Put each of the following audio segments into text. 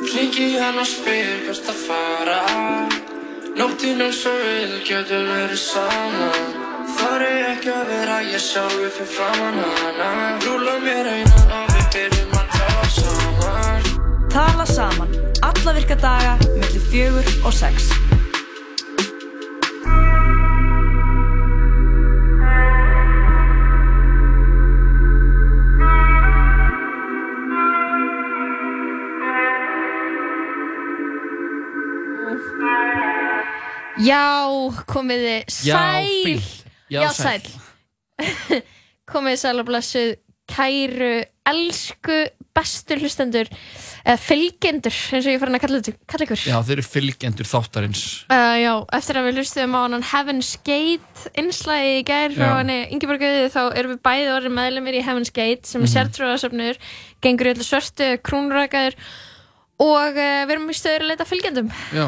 Hringi hann og spyr hvert að fara. Nóttinn eins og við getum verið saman. Þar er ekki að vera ég sjálfur fyrir framann hana. Rúla mér einan og við byrjum að tala saman. Tala saman, alla virka daga, millir fjögur og sex. Já, komiði sæl. Já, Já, sæll. sæl Komiði sæl og blessuð Kæru, elsku Bestu hlustendur eða fylgjendur, eins og ég farin að kalla, ykkur Já, þeir eru fylgjendur þáttarins Uh, já, eftir að við hlustuðum á Heaven's Gate innslæði í gær Já. henni Ingeborg Auði þá erum við bæði orðið meðlumir í Heaven's Gate sem er Mhm. sértrúðasöfnur gengur í öllu svörtu, krúnrækaður og uh, við erum í stöður að leita að fylgjendum Já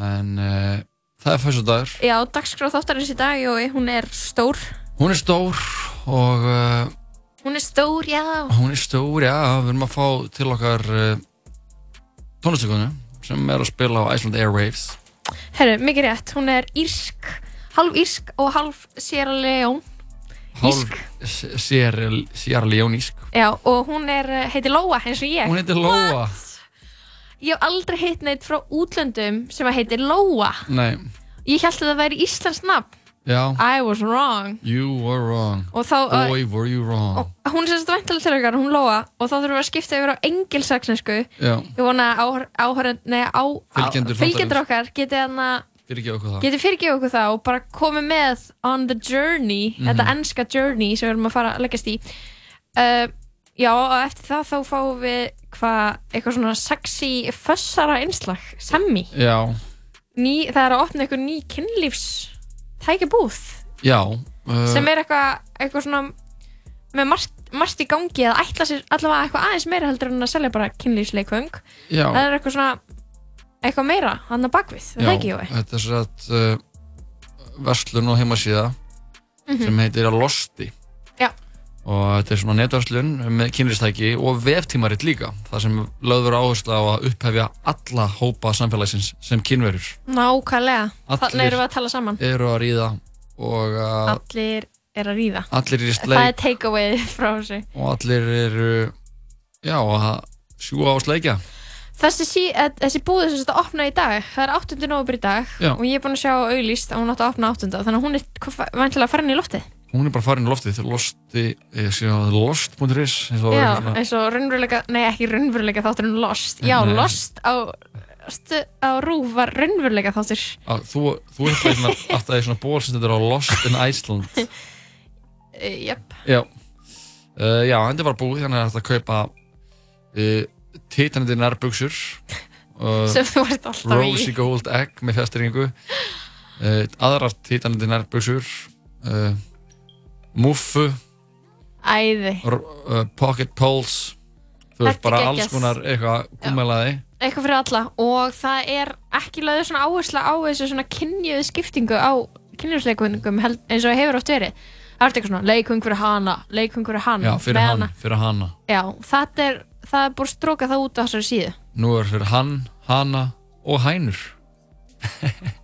En uh, það er fyrstu dagur Já, dagskráð þáttarins í dag og hún er stór. Hún er stór og uh, Hún er stór, já. hún er stór, já, við erum að fá til okkar uh, tónlistökunni sem er að spila á Iceland Airwaves. Herru, mikið rétt, hún er írsk halv írsk og halv Sierra Leone. Hálf Sierra Sierra Leonísk Já, og hún er, eh, heitir Lóa eins og ég. Hún heitir Lóa Ég hef aldrei hitt neitt frá útlöndum sem að heitir Lóa. Nei, Ég held að það væri íslensk nafn. Já. I was wrong. You were wrong. Og þá, Boy, were you wrong? hún er sérst væntalega til okkar, hún Lóa Og þá þurfum við að skipta yfir á engilsaksnesku Já, Ég vona að áhörð, nei, á, Fylgjendur okkar geti hann að fyrir ekki okkur það og bara komið með on the journey, Mhm. þetta ennska journey sem við erum að fara að leggjast í. Uh, Já, og eftir það þá fáum við hvað, eitthvað svona sexy fössara einslag, semmi Já, ný, Það er að opna eitthvað ný kynlífs tækjabúð já uh, sem er eitthvað, eitthvað svona með margt, margt í gangi eða ætla sér allavega eitthvað aðeins meira heldur en að selja bara kynlífsleikvöng Já, Það er eitthvað svona eitthvað meira, hann að bakvið, er það ekki, Jói? þetta er svo að uh, verslun og heimasíða Mhm. sem heitir að Losti. Og þetta er svona netverslun með kynlistæki og veftímaritt líka það sem lögður áherslu á að upphefja alla hópa samfélagsins sem kynverur Nákvæmlega, þannig erum við að tala saman eru að ríða og að Allir er að ríða allir eru í Það er sleik takeaway frá þessu og allir eru já, að sjúga á sleikja Þessi, sí, eh, þessi búð sem þetta opna í dag Það er 8. november í dag Já. Og ég er búin að sjá auðlýst að hún átti að opna 8. Þannig að hún er hvað- væntanlega farin í loftið hún er bara farin í loftið losti ég sé að lost.is eins og Já, er eins og raunveruleika Nei, ekki raunveruleika þátturinn Lost. Já, Nei. Lost á, á Rúf var raunveruleika þáttur. Að þú, þú ert það svona, alltaf í svona ból sem þetta er á Lost in Iceland. Uh, Jöp Já, uh, já, þetta var búið þannig að þetta kaupa uh, titanandi nærbuksur uh, Sem þú ert alltaf Rosy í Gold Egg með fjastringu aðrar titanandi nærbuksur uh, muffu Æði. uh, pocket poles þú veist bara alls konar eitthvað gummelaði Eitthvað fyrir alla. Og það er ekki lögðu svona áhersla á þessu svona kynjöðu skiptingu á kynjöðsleikungum eins og hefur oft verið. Það er eitthvað svona leikung fyrir hana, leikung fyrir hann. Já, fyrir hann, hana. fyrir hana. Já, þetta er, það er búið að stróka það út á þessari síðu. Nú er fyrir hann, hana og hænur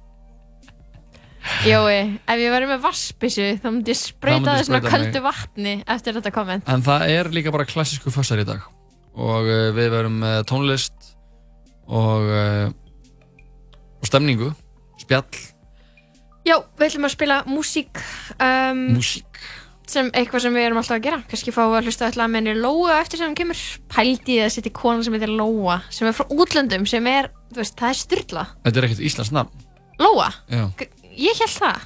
Jói, ef ég verið með vassbissu þá myndi ég svona sprauta mig. köldu vatni eftir þetta komment En það er líka bara klassísku fössar í dag og uh, við verum með tónlist og, uh, og stemningu, spjall, Já, við ætlum að spila músík um, músík. sem eitthvað sem við erum alltaf að gera kannski fáum við að hlusta alltaf að menni Lóa eftir sem hann kemur pældi í að setja kona sem heitir Lóa sem er frá útlöndum sem er, þú veist, það er styrla Þetta er ekkert íslensk nafn. Lóa, Já. Ég held það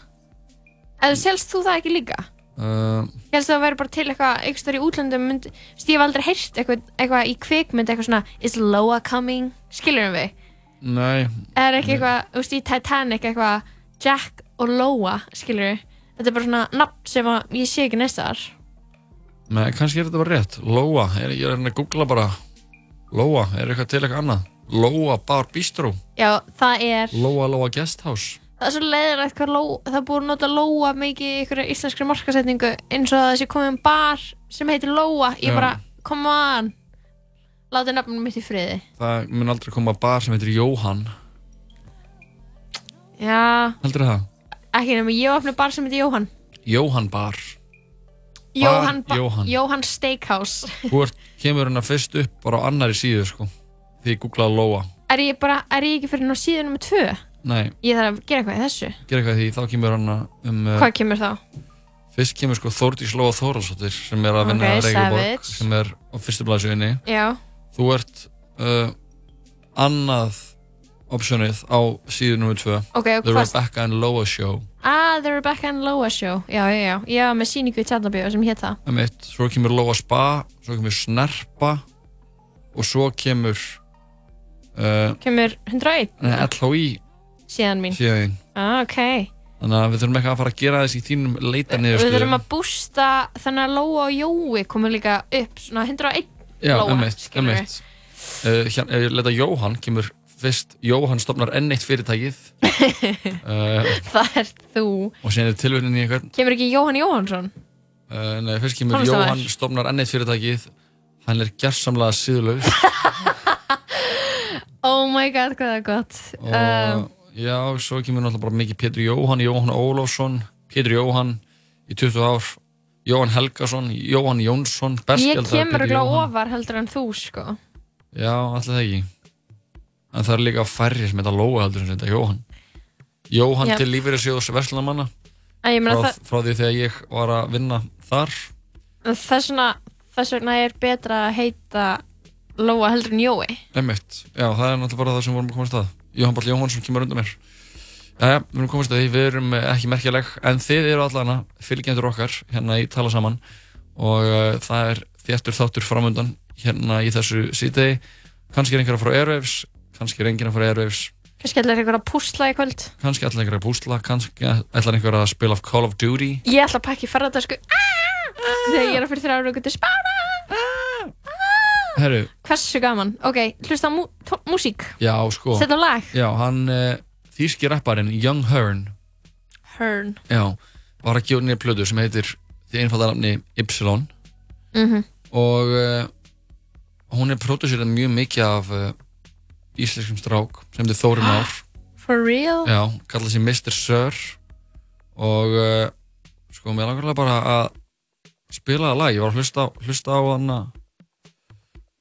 eða selst þú það ekki líka? Uh, Ég held að það væri bara til eitthvað einhverstaðar í útlöndum mynd, þú veist, ég hef aldrei heyrt eitthvað, eitthvað í kvikmynd eitthvað svona Is Lóa coming? Skilurum við? nei, er ekki eitthvað, þú veist, í Titanic eitthvað Jack og Lóa, skilur við Þetta er bara svona nafn sem að ég sé ekki næsta þar nei, kannski er þetta bara rétt. Lóa, er, ég er hérna að googla bara. Lóa, er eitthvað til eitthvað annað? Lóa Bar Bistro, Já, það er, Lóa Lóa Guest House. Það er svo leiðilegt hvað Lóa, það er búið að nota Lóa mikið í ykkur íslenskri markasetningu eins og að þessi komið um bar sem heitir Lóa, ég Já. bara, come on látið nafnum mitt í friði. Það mun aldrei koma bar sem heitir Jóhann. Já, Heldur það? ekki nema ég opni bar sem heitir Jóhann. Jóhann bar. Jóhann, ba- Jóhann. Jóhann Steakhouse. Þú ert, kemur hérna fyrst upp bara á annari síðu, sko. Því ég googlaði Lóa. Er ég bara, er ég ekki fyrir ná síðan nummer tvö? Nei, Ég þarf að gera eitthvað í þessu. gera eitthvað því, þá kemur hann um... Uh, Hvað kemur þá? fyrst kemur sko Þórdís Lóa Þóralsdóttir sem er að vinna Ok, okay, Reykjavík savage. sem er á fyrstu blaðsjöginni. Já, Þú ert uh, annað optionið á síðu nr. 2 ok, og The hvað? Rebecca and Loa Show Ah, The Rebecca and Loa Show. Já, já, já. Já, með síningu í Tjarnabíu sem hétt það. um eitt, svo kemur Lóa Spa svo kemur Snerpa og svo kemur uh, Kemur 101 nei, LHI síðan mín. síðan Ah, ok. þannig að við þurfum eitthvað að fara að gera þess í þínum leita Við niðurstöðum þurfum að bústa þannig að Lóa og Jói komur líka upp svona 101 Já, Lóa, um eitt, um skilurðu. eitt uh, hérna, ef ég leta Jóhann kemur fyrst Jóhann stopnar enn eitt fyrirtækið uh, Það er þú. og síðan er tilvöndin í einhvern Kemur ekki Jóhann Jóhannsson? uh, nei, fyrst kemur. Jóhann stopnar enn eitt fyrirtækið hann er gersamlega síðulegs Oh my god, hvað það er gott. og Um, já, svo kemur náttúrulega bara mikið Pétur Jóhann, Jóhann Ólafsson Pétur Jóhann í 20 ár Jóhann Helgason, Jóhann Jónsson ég berskjaldaður kemur Pétur ekki Jóhann. ofar heldur en þú, sko. Já, alltaf ekki En það er líka færri sem þetta Lóa heldur sem þetta Jóhann Jóhann Já. til ég meina frá, frá því þegar ég var að vinna þar þess vegna, þess vegna er betra að heita Lóa heldur en Jói. Einmitt, já, það er náttúrulega bara það sem vorum að komast að Jóhann Ball Jóhannsson kemur undan mér. Jæja, við erum komast að því, við erum ekki merkjaleg en þið eru allana fylgjendur okkar hérna í Tala Saman. Og uh, það er þéttur þáttur framundan hérna í þessu síðdegi. Kannski er einhverja frá Airwaves kannski er einhverja frá Airwaves. Kannski ætlar einhver að púsla í kvöld. kannski ætlar einhverja að búsla kannski ætlar einhverja að spila Call of Duty. Ég ætla að pakka í ferðardasku. Þegar ég er að fyrir þrjá raugur til spána. Herru, Hversu gaman. Ok, hlusta á mú músík. já, sko Setja á lag. Já, hann uh, þýrski rapparinn Young Hearn Hearn. Já, var að gefa niður plödu sem heitir því einfalda nafni Ypsilon Mm og uh, hún er pródusirað mjög mikið af uh, íslenskum strák sem þið Þóri Már For real? já, kallaði sér Mr. Sir og sko, mér langar bara að spila það lag, ég var að hlusta, á- hlusta á hann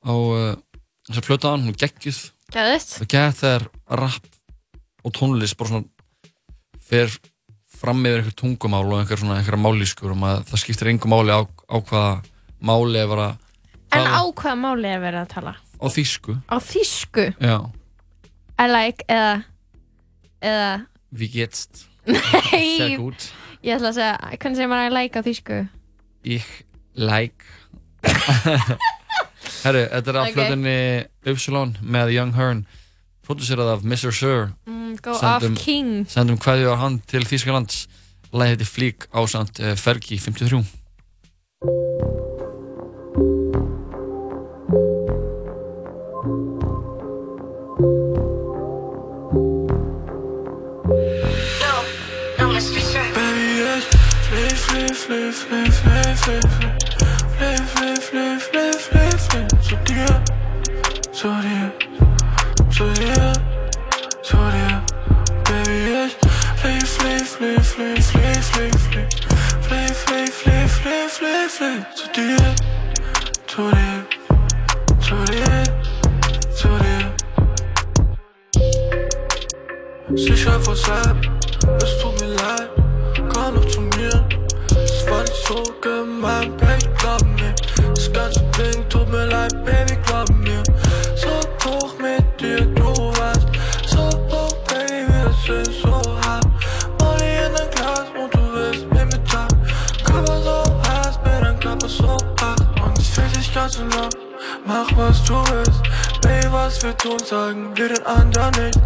á uh, þessar hann, hún er geggjuð Gæðist? það gett þegar rap og tónlist bara svona fer fram yfir einhver tungumál og einhver svona einhverja málískur og maður, það skiptir engum máli á, á hvaða máli er vera En tala á hvaða máli er verið að tala? á þýsku Á þýsku? já, I like eða eða wie geht's sehr Nei, gut ég ætla að segja hvernig segir maður I like á þýsku? ich like herru, þetta er af Ok. plötunni Ypsilon með Young Hearn producerað af Mr. Sir Mm, go Sendum- off king sendum kveðju á hann til Þýskalands lagið heiti Flík ásand uh, Fergi 53 Baby, jeg fly, fly, fly, fly, fly, fly, fly Fly, så det er, så det er, så det er Baby, jeg fly, fly, fly, fly, fly, fly, fly Fly, fly, fly, fly, fly, fly Så det er, så det er, så det er, så det er Sicher versagt, es tut mir leid, komm doch zu mir. Es war nicht so gemein, Baby, glaub mir. Das ganze Ding tut mir leid, Baby, glaub mir. So hoch mit dir, du weißt. So hoch, Baby, das ist so hart. Molly in ein Glas und du willst mit mir teilen. Körper so heiß, mit deinem Körper so hart. Und es fühlt sich ganz so lang. Mach was du willst, Baby, was wir tun, sagen wir den anderen nicht.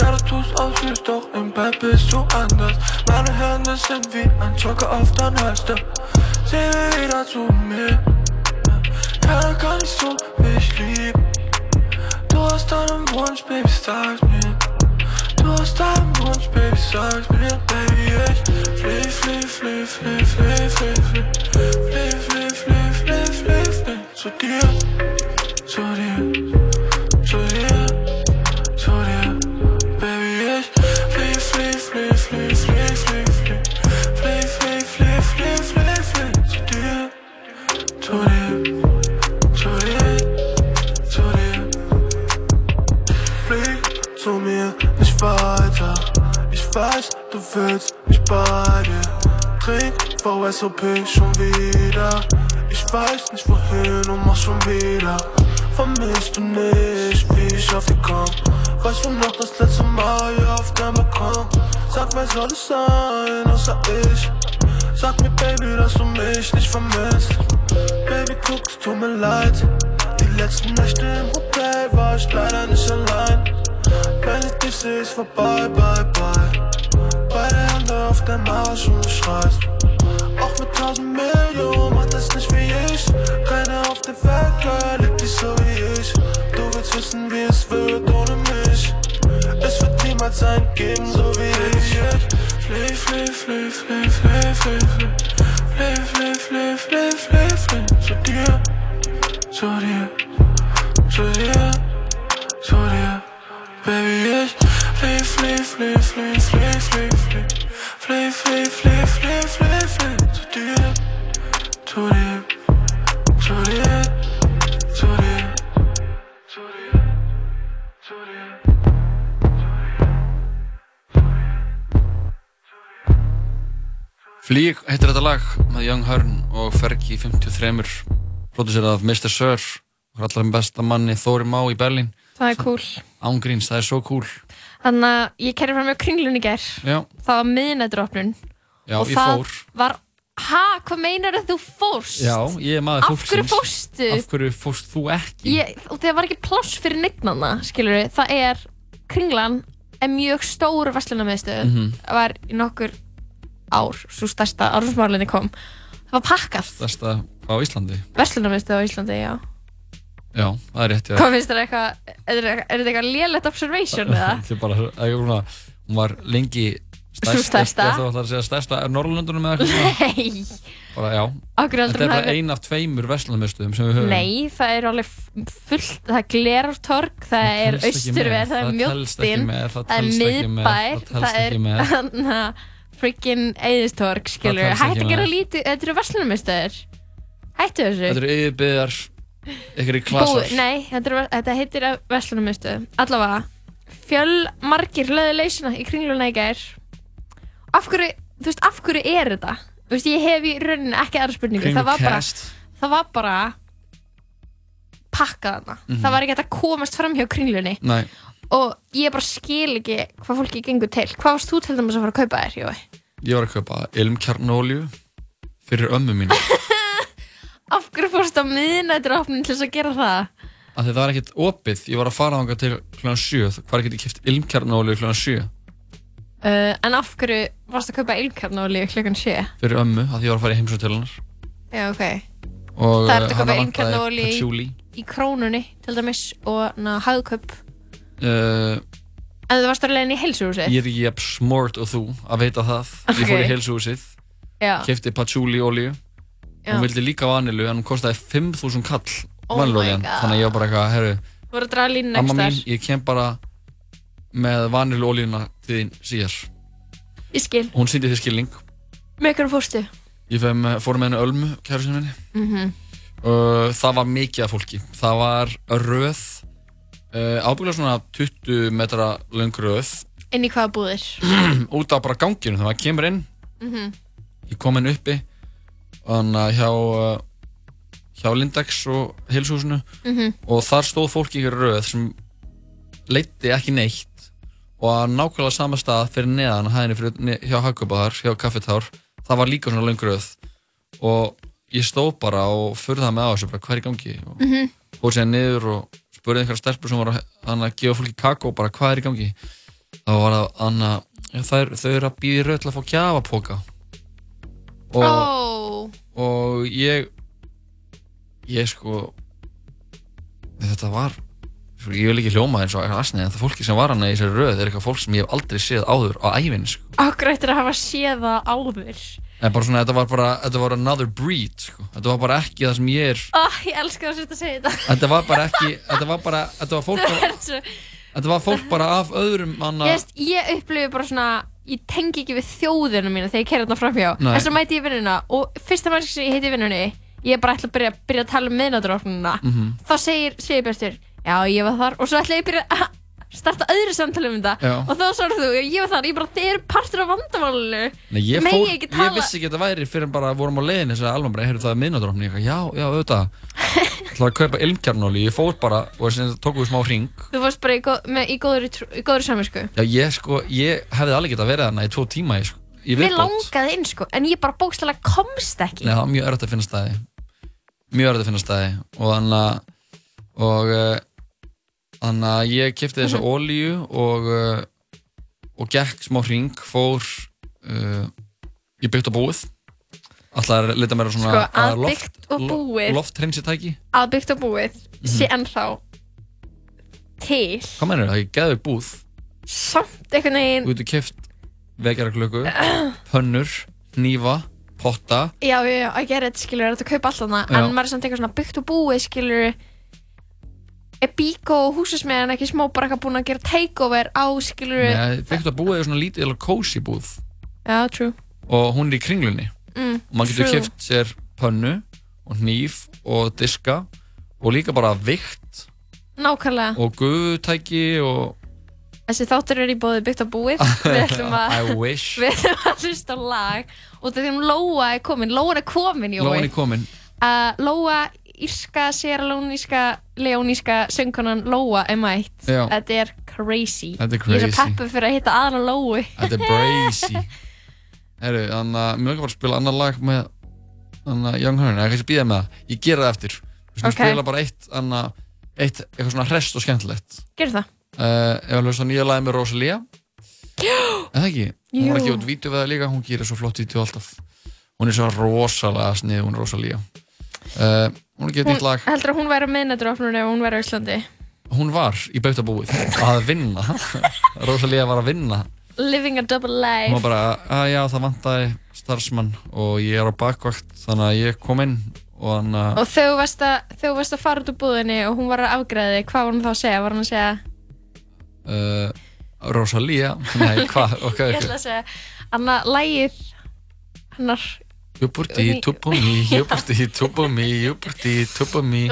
Ja, du tust aus süß, doch im Bett bist du anders. Meine Hände sind wie ein Joker auf dein Halster. Seh mir wieder zu mir. Ja, da kann ich so mich lieben. Du hast deinen Wunsch, Baby, sag's mir. Du hast deinen Wunsch, Baby, sag's mir. Baby, ich flieh, flieh, flieh, flieh, flieh, flieh, flieh. Flieh, flieh, flieh, flieh, flieh, flieh. Zu dir, zu dir. Weiß, du willst mich bei dir. Trink VSOP schon wieder. Ich weiß nicht wohin und mach schon wieder. Vermisst du nicht, wie ich auf dich komm? Weißt du noch das letzte Mal hier auf deinem Balkon? Sag, wer soll es sein, außer ich? Sag mir, Baby, dass du mich nicht vermisst. Baby, guck, es tut mir leid. Die letzten Nächte im Hotel war ich leider nicht allein. Wenn ich dich seh, ist vorbei, bye, bye. Auf deinem Arsch und schreist. Auch mit tausend Millionen macht das nicht wie ich. Keiner auf der Welt, Girl, liebt dich so wie ich. Du willst wissen, wie es wird ohne mich. Es wird niemals ein geben, so wie ich. Flee, flee, flee, flee, flee, flee, Flík heitir þetta lag með Young Hearn og Fergie 53 producerað af Mr. Sir og allar með besta manni Þóri Má í Berlín Það er cool. Ángríns, það er svo cool Þannig að ég kerði fram með kringlun í ger. Já, Það var miðnætturopnun. já og það fór var, ha, hvað meinar þú fórst? Já, ég er maður Af fólksins hverju fórstu? Af hverju fórst þú ekki? Ég, og það var ekki pláss fyrir neittnanna, skilur við. Það er, kringlan er mjög stór verslunarmiðstöð. Mhm. Það var í nokkur ár, svo stærsta árumsmárlinni kom. Það var pakkað. Þesta á Íslandi Verslunarmiðstöð á Íslandi, já. Já, það er rétt já. Hvað finnst þér eitthvað, er þetta eitthvað- er þetta eitthvað lélegt observation eða? Þetta er bara, það er svona, hún var lengi Sú stærsta? Ég ætla að segja stærsta Norrlöndunum eða eitthvað Nei, Bara já, okkur þetta heldur er bara ein af tveimur verslunarmiðstöðum sem við höfum Nei, það er alveg fullt, það er Glerártorg, það er telst ekki Austurver, með, það er það telst ekki Mjóttin, með, það er Miðbær, það er freaking Eðistorg, skilur, hætti að gera lítið, þetta eru verslunarmistöður, hættu þessu. Þetta eru yfirbyðar ykkur í klasar Búi- Nei, þetta, er, þetta heitir verslunarmistöð, allavega, fjölmargir löðu leysina í kringluna í gær. Af hverju, þú veist, af hverju er þetta? Þú veist, ég hef í rauninni ekki aðra spurningu, það var bara, það var bara pakkað hana. Mhm. Það var ekki að komast fram hjá kringlunni Nei, og ég bara skil ekki hvað fólki gengur til. Hvað varst þú til dæmis að fara að kaupa þér, Jói? ég var að kaupa ilmkjarnolju fyrir ömmu mín Af hverju fórst á miðnætturopnin til þess að gera það? af því það var ekkert opið, ég var að fara þangað til kl. 7 hvað get ég kipt ilmkjarnolju kl. 7 Uh, en af hverju varst að kaupa ylkarnóli klukkan 7? fyrir ömmu, af því ég var að fara í heimsótt til hennar Já, ok. og Það er að kaupa hana ilmkjarnolju í- Í krónunni, til dæmis, og na, hagkaup. Uh, En þú varst að leiðin í heilsuhúsið? ég er ekki jafn smart og þú að veita það ég fór í heilsuhúsið, Já. kefti patchouli olju hún vildi líka vanilu en hún kostaði 5.000 kall Oh God. þannig að ég var bara eitthvað herru, Þú voru að draga línu amma next mín, þar. ég kem bara með vaniluoljuna til þín síðar Ég skil. hún sýndi þér skilning Með hverju fórstu? ég fem, fór með henni Ölmu, kæru minni Mm uh, það var mikið af fólki það var röð uh, ábygglega svona 20 metra löng röð. Inn í hvaða búðir? út á bara ganginu þegar maður kemur inn. Mm ég kom inn uppi þannig að hjá uh, hjá Lindex og heilshúsinu. Mhm. og þar stóð fólk í röð sem leitti ekki neitt. Og að nákvæmlega sama stað fyrir neðan hæðinni fyrir, hjá Hagkaupaðar, hjá Kaffetár það var líka svona löng röð. Og ég stóð bara og furðaði mig á þessu hvað er í gangi? Og Mhm. fór sér niður og spurði einhverja stelpur sem var að, gefa fólki kakó bara hvað er í gangi þá var það hann að ja, þær, þau eru að býða í röð til að fá gjafapoka og, Ó, og ég ég sko þetta var sko, ég vil ekki hljóma eins og eitthvað asnið en það fólki sem var hann í þessari röð er eitthvað fólk sem ég hef aldrei séð áður á ævinni sko. okkur eftir að hafa séð það áður. En bara svona þetta var bara þetta var another breed sko. þetta var bara ekki það sem ég er Ó, ég elska þess að segja þetta. þetta var bara ekki þetta var bara þetta var fólk, er svo... þetta var fólk bara af öðrum manna Ég, veist, ég upplifi bara svona ég tengi ekki við þjóðina mína þegar ég kerði þarna framhjá Nei. en svo mæti ég vinnuna og fyrsta mannski sem ég heiti vinnunni ég er bara ætla að byrja, byrja að tala um miðnátturofnuna Mhm. þá segir Sigurbjörnstur já ég var þar og svo ætla ég að byrja að starta öðru samtali um þetta. Já. og þá svarar þú, ég var þar, ég bara, þið eru partur af vandamálinu. Nei, ég, Megi fór, ekki ég tala- vissi ekki að þetta væri fyrir bara vorum á leiðinni þess að Alma bara, heyrðu það er miðnáttur ég eitthvað, já, já, auðvitað. Það var að kaupa ilmkjarnóli, ég fór bara og sem tókum við smá hring. Þú fórst bara í, góð, með, í góður, góður saminsku Já, ég sko, ég hefði alveg getað verið þarna í tvo tíma í, sko, í Mér viðbót. langaði inn sko, en ég bara bókstæðlega komst ekki. Nei, það var mjög erfitt að finna staði. Mjög erfitt að finna staði. Og þannig að og uh, þannig að ég kipti þessa Mhm. olíu og uh, og gekk smá hring fór uh, í byggt og búið. Alltaf að lita mér á svona Sko, að og búið lofthreinsitæki. að byggt og búið sé ennþá til. Hvað mennur það, það er geðveik búð. Samt einhvern veginn þú getur kipt vekjaraklöku pönnur, hnífa, potta. Já, já, já, að gera þetta skilur þetta kaupa allt þarna. Já. en maður er samt eitthvað svona byggt og búið skilur er Bíkó og húsasmiðan ekki smá bara eitthvað búin að gera takeover á skilur Nei, byggt og búið er svona lítið eða cozy búð Já, true. Og hún er í kringlunni. Mm, og maður getur True. kipt sér pönnu og hníf og diska og líka bara vikt. Nákvæmlega, og gufutæki og þessi þáttur er í bóði byggt og búið. Við ætlum að I wish. Við ætlum að hlusta á lag. Og þegar Lóa er komin, Lóa er komin Jói. Lóan er komin. Að Lóa írska, séralóníska, leóníska söngkonan Lóa er mætt. Þetta er crazy. Þetta er Ég er svo crazy. peppu fyrir að hitta aðra Lói Þetta er brazy Herru, þannig að mér er ekki bara að spila annar lag með þannig að Young Horn, eða kannski býða með það. Ég gera það eftir. Við skulum Ok. spila bara eitt annað, eitt eitthvað svona hrest og skemmtilegt. Gerðu það. Uh, ef að hlusta á nýja lagi með Rosalia Já. En það ekki, hún var Jú. ekki út vídeo við það líka hún gerir svo flott vídeo alltaf. Hún er svo rosalega snið, hún Rosalia uh, hún er Hún nýtt lag. heldur að hún væri á miðnætturofnunni ef hún væri á Íslandi. Hún var í bautabúið að vinna. Rosalia var að vinna. Living a double hún var life bara, að já það vantaði starfsmann og ég er á bakvakt þannig að ég kom inn og hann að Og þegar þú varst að, þú varst að fara út úr búðinni og hún var að afgræði, hvað var hún þá að segja? Var hún að segja, uh, Rosalia nei, hvað, ok, ég ætla að segja Anna, lægið Jú por ti, tú por mí, yo por ti, tú por mí, yo por ti, tú por mí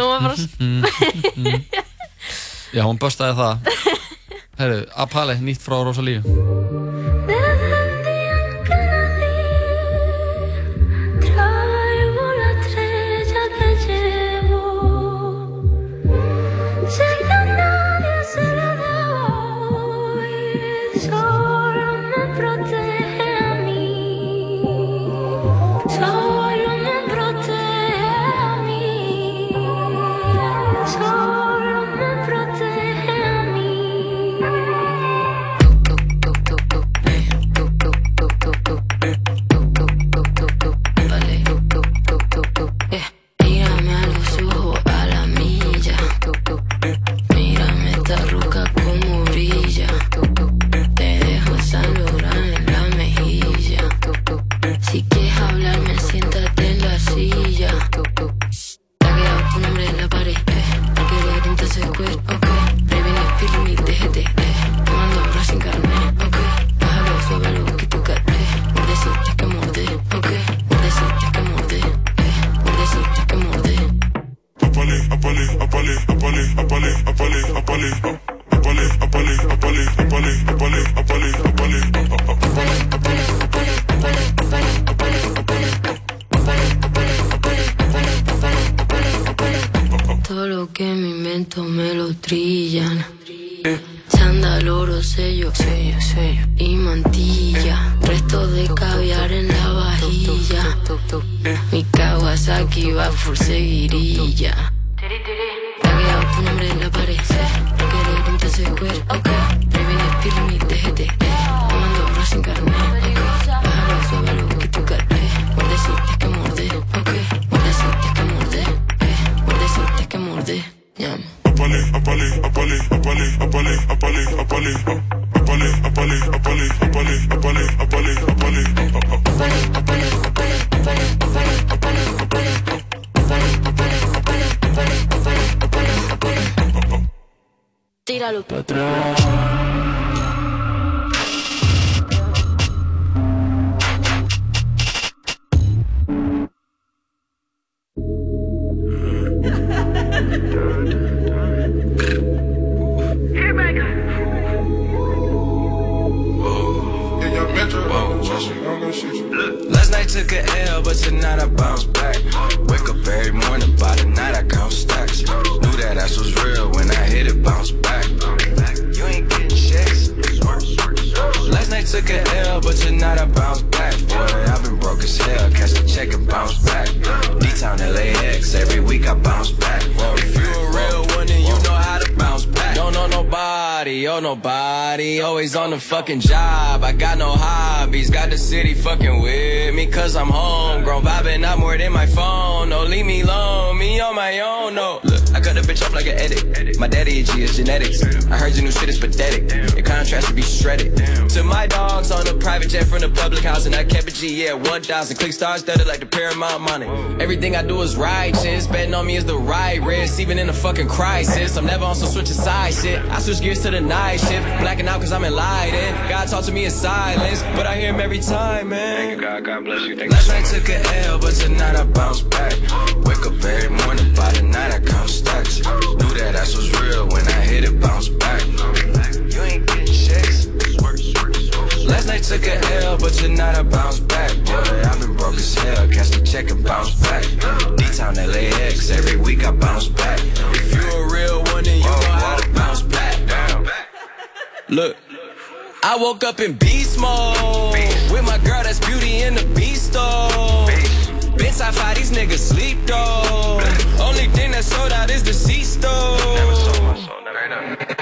Já, hún börstaði það. Herru, Apale, nýtt frá Rosalíu fucking job. G, yeah, 1,000. Click stars studded like the Paramount money. Everything I do is righteous. Betting on me is the right risk, even in a fucking crisis. I'm never on some switch side shit. I switch gears to the night shift. Blacking out cause I'm enlightened. God talk to me in silence, but I hear him every time, man. Thank you, God. God bless you. Thank Last night took a L, but tonight I bounce back. Wake up every morning, by the night I count stacks. Knew that ass was real when I hit it, bounce back. You ain't getting checks. Last night took a L, but tonight I bounce back. I've been broke as hell. The check and bounce back. D-Town LAX, every week I bounce back. If you a real one, then you know how to bounce back. Look. I woke up in beast mode with my girl that's beauty in the beast though. Been top five, these niggas sleep though. Only thing that's sold out is the.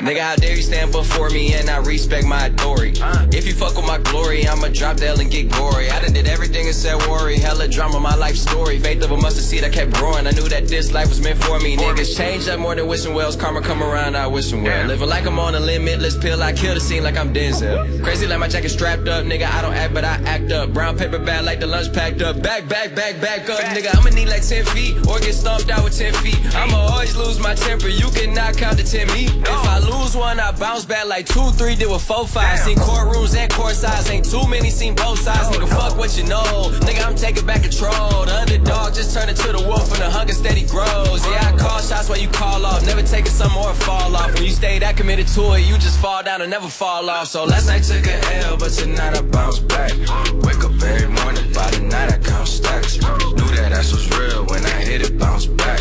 Nigga, how dare you stand before me and I respect my authority. If you fuck with my glory, I'ma drop the L and get gory. I done did everything and said worry. Hella drama, my life story. Faith of a mustard seed, I kept growing. I knew that this life was meant for me. Niggas change up more than wishing wells. Karma come around, I wish them well. Living like I'm on a limitless pill, I kill the scene like I'm Denzel. Crazy like my jacket strapped up, nigga. I don't act, but I act up. Brown paper bag like the lunch packed up. Back, back, back, back up, nigga. I'ma need like 10 feet or get stomped out with 10 feet. I'ma always lose my temper. You cannot count to 10 me. If I lose one, I bounce back like 2, 3, did with 4, 5. Seen courtrooms and court sides. Ain't too many seen both sides. Nigga, fuck what you know. Nigga, I'm taking back control. The underdog just turned into the wolf and the hunger steady grows. Yeah, I call shots while you call off. Never taking some or fall off. When you stay that committed to it, you just fall down and never fall off. So last night took a L, but tonight I bounce back. Wake up every morning, by the night I count stacks. Knew that ass was real when I hit it, bounce back.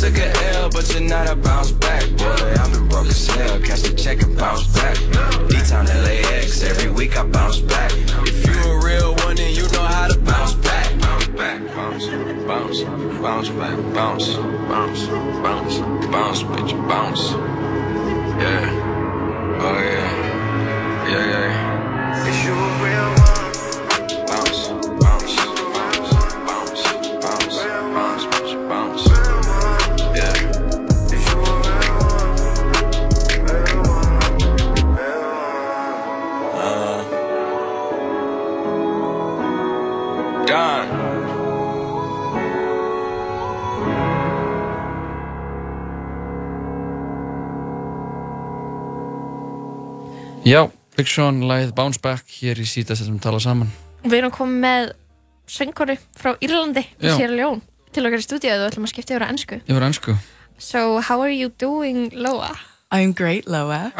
Took a L, but you're not a bounce back. Boy, I've been broke as hell. Catch the check and bounce back. D-Town LAX, every week I bounce back. If you a real one, then you know how to bounce back. Bounce back, bounce, bounce, bounce back, bounce, bounce, bounce, bounce, bitch, bounce. Yeah, oh yeah, yeah, yeah. Já, Big Sean, læð Bounce Back hér í síðast sem tala saman Við erum komið með söngkonu frá Írlandi Já. Sierra Leone til okkar í stúdíu og ætlum að skipta yfir á ennsku Ég var ennsku So how are you doing, Loa? I'm great, Loa.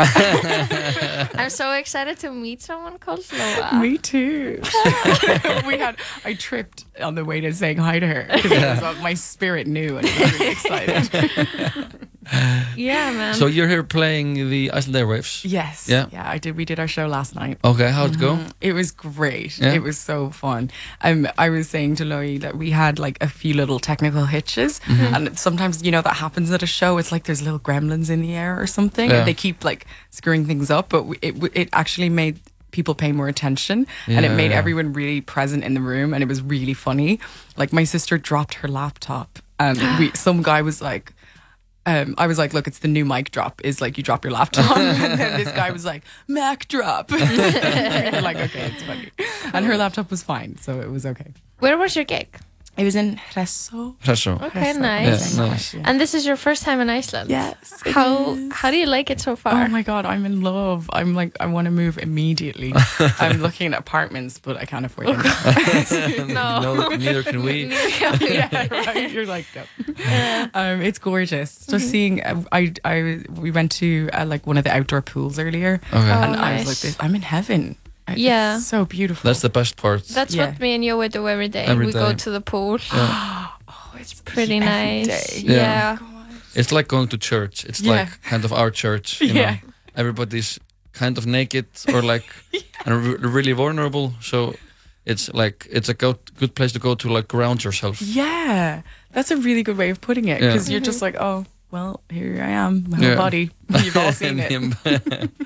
I'm so excited to meet someone called Loa Me too. we had I tripped on the way to saying hi to her because my spirit knew and I was really excited. Yeah, man So you're here playing the Iceland Airwaves yes. Yeah. Yeah, I did. We did our show last night. Okay, how'd it go? Mhm. It was great. Yeah? It was so fun. Um, I was saying to Loie that we had like a few little technical hitches, Mm-hmm. and sometimes you know that happens at a show. It's like there's little gremlins in the air or something, Yeah. and they keep like screwing things up. But it it actually made people pay more attention, and it made yeah. everyone really present in the room, and it was really funny. Like my sister dropped her laptop, and we some guy was like um, I was like, look, it's the new mic drop. Is like you drop your laptop, and then this guy was like, Mac drop. Like, okay, it's funny. And her laptop was fine, so it was okay. Where was your gig? It was in Resso. Presso Okay, Resso. nice Yeah, nice. And this is your first time in Iceland Yes. it How is. how do you like it so far? Oh my god, I'm in love. I'm like, I want to move immediately. I'm looking at apartments, but I can't afford them. no. No, neither can we yeah, right. You're like, no. Um, it's gorgeous. Just seeing, uh, I, I, we went to uh, like one of the outdoor pools earlier, Okay. and Oh, I was nice. like, this, I'm in heaven. It's Yeah. so beautiful. That's the best part. That's Yeah. what me and Joey do every day. Every we go to the pool. Yeah. Oh, it's pretty Every nice. day. Yeah. Yeah. Oh it's like going to church. It's Yeah. like kind of our church. You Yeah. know? Everybody's kind of naked or like and re- really vulnerable. So it's like it's a go- good place to go to like ground yourself. Yeah, that's a really good way of putting it Yeah. because you're just mm-hmm. like, oh, well, here I am, my Yeah. whole body. You've all seen it.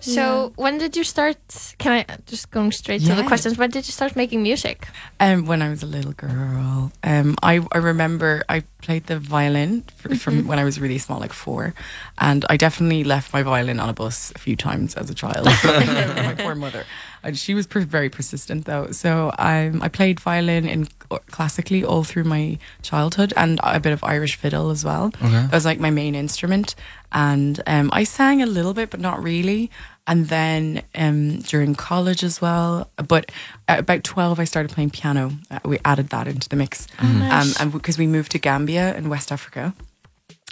So when did you start? Can I just going straight to the questions? When did you start making music? Um, when I was a little girl, um, I, I remember I played the violin for, from when I was really small, like four, and I definitely left my violin on a bus a few times as a child. my poor mother, and she was per- very persistent though. So um, I played violin in classically all through my childhood, and a bit of Irish fiddle as well. Okay. That was like my main instrument, and um, I sang a little bit, but not really. And then um, during college as well, but at about twelve, I started playing piano. Uh, we added that into the mix, um, and because we moved to Gambia in West Africa.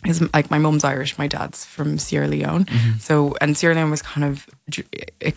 Because like my mom's Irish, my dad's from Sierra Leone, so and Sierra Leone was kind of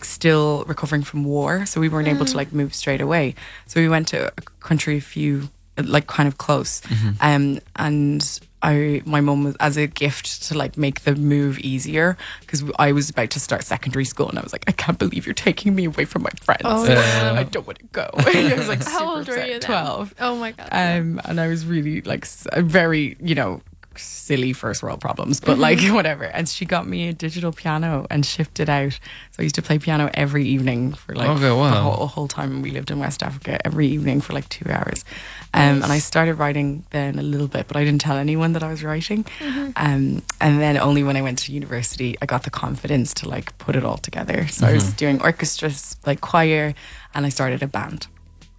still recovering from war, so we weren't able to like move straight away. So we went to a country a few like kind of close, um, and I my mum was as a gift to like make the move easier because I was about to start secondary school and I was like I can't believe you're taking me away from my friends. Oh. I don't want to go. I was like How old were upset. you then? Twelve. Oh my god. Um, and I was really like very, you know, silly first world problems, but like Mm-hmm. whatever. And she got me a digital piano and shipped it out. So I used to play piano every evening for like Okay, wow. the whole, whole time we lived in West Africa, every evening for like two hours. Um, and I started writing then a little bit, but I didn't tell anyone that I was writing. Mm-hmm. Um, and then only when I went to university, I got the confidence to like put it all together. So I was Mm-hmm. doing orchestras, like choir, and I started a band.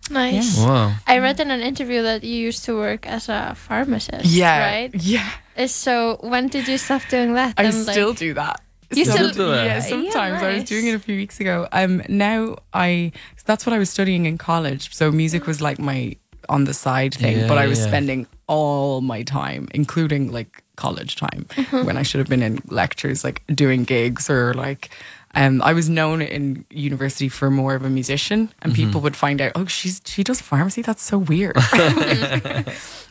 Nice. Wow. I read in an interview that you used to work as a pharmacist. Yeah. Right. Yeah. So when did you stop doing that? I and, like- still do that. You still do that? Yeah, Yeah, sometimes. I was doing it a few weeks ago. Um, now I that's what I was studying in college. So music was like my on the side thing, Yeah, but I was yeah. spending all my time, including like college time, Mm-hmm. when I should have been in lectures, like doing gigs or like. Um, I was known in university for more of a musician, and Mm-hmm. people would find out, oh, she's she does pharmacy. That's so weird.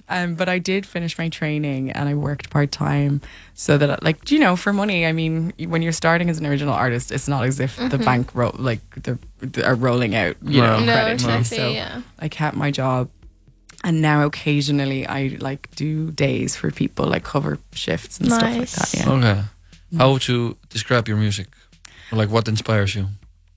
Um, but I did finish my training and I worked part time so that, like, you know, for money. I mean, when you're starting as an original artist, it's not as if the bank ro- like they're, they are rolling out, you know, No. No, credit to exactly. So yeah. I kept my job, and now occasionally I like do days for people, like cover shifts and stuff like that. Yeah. Okay. How would you describe your music? Like what inspires you?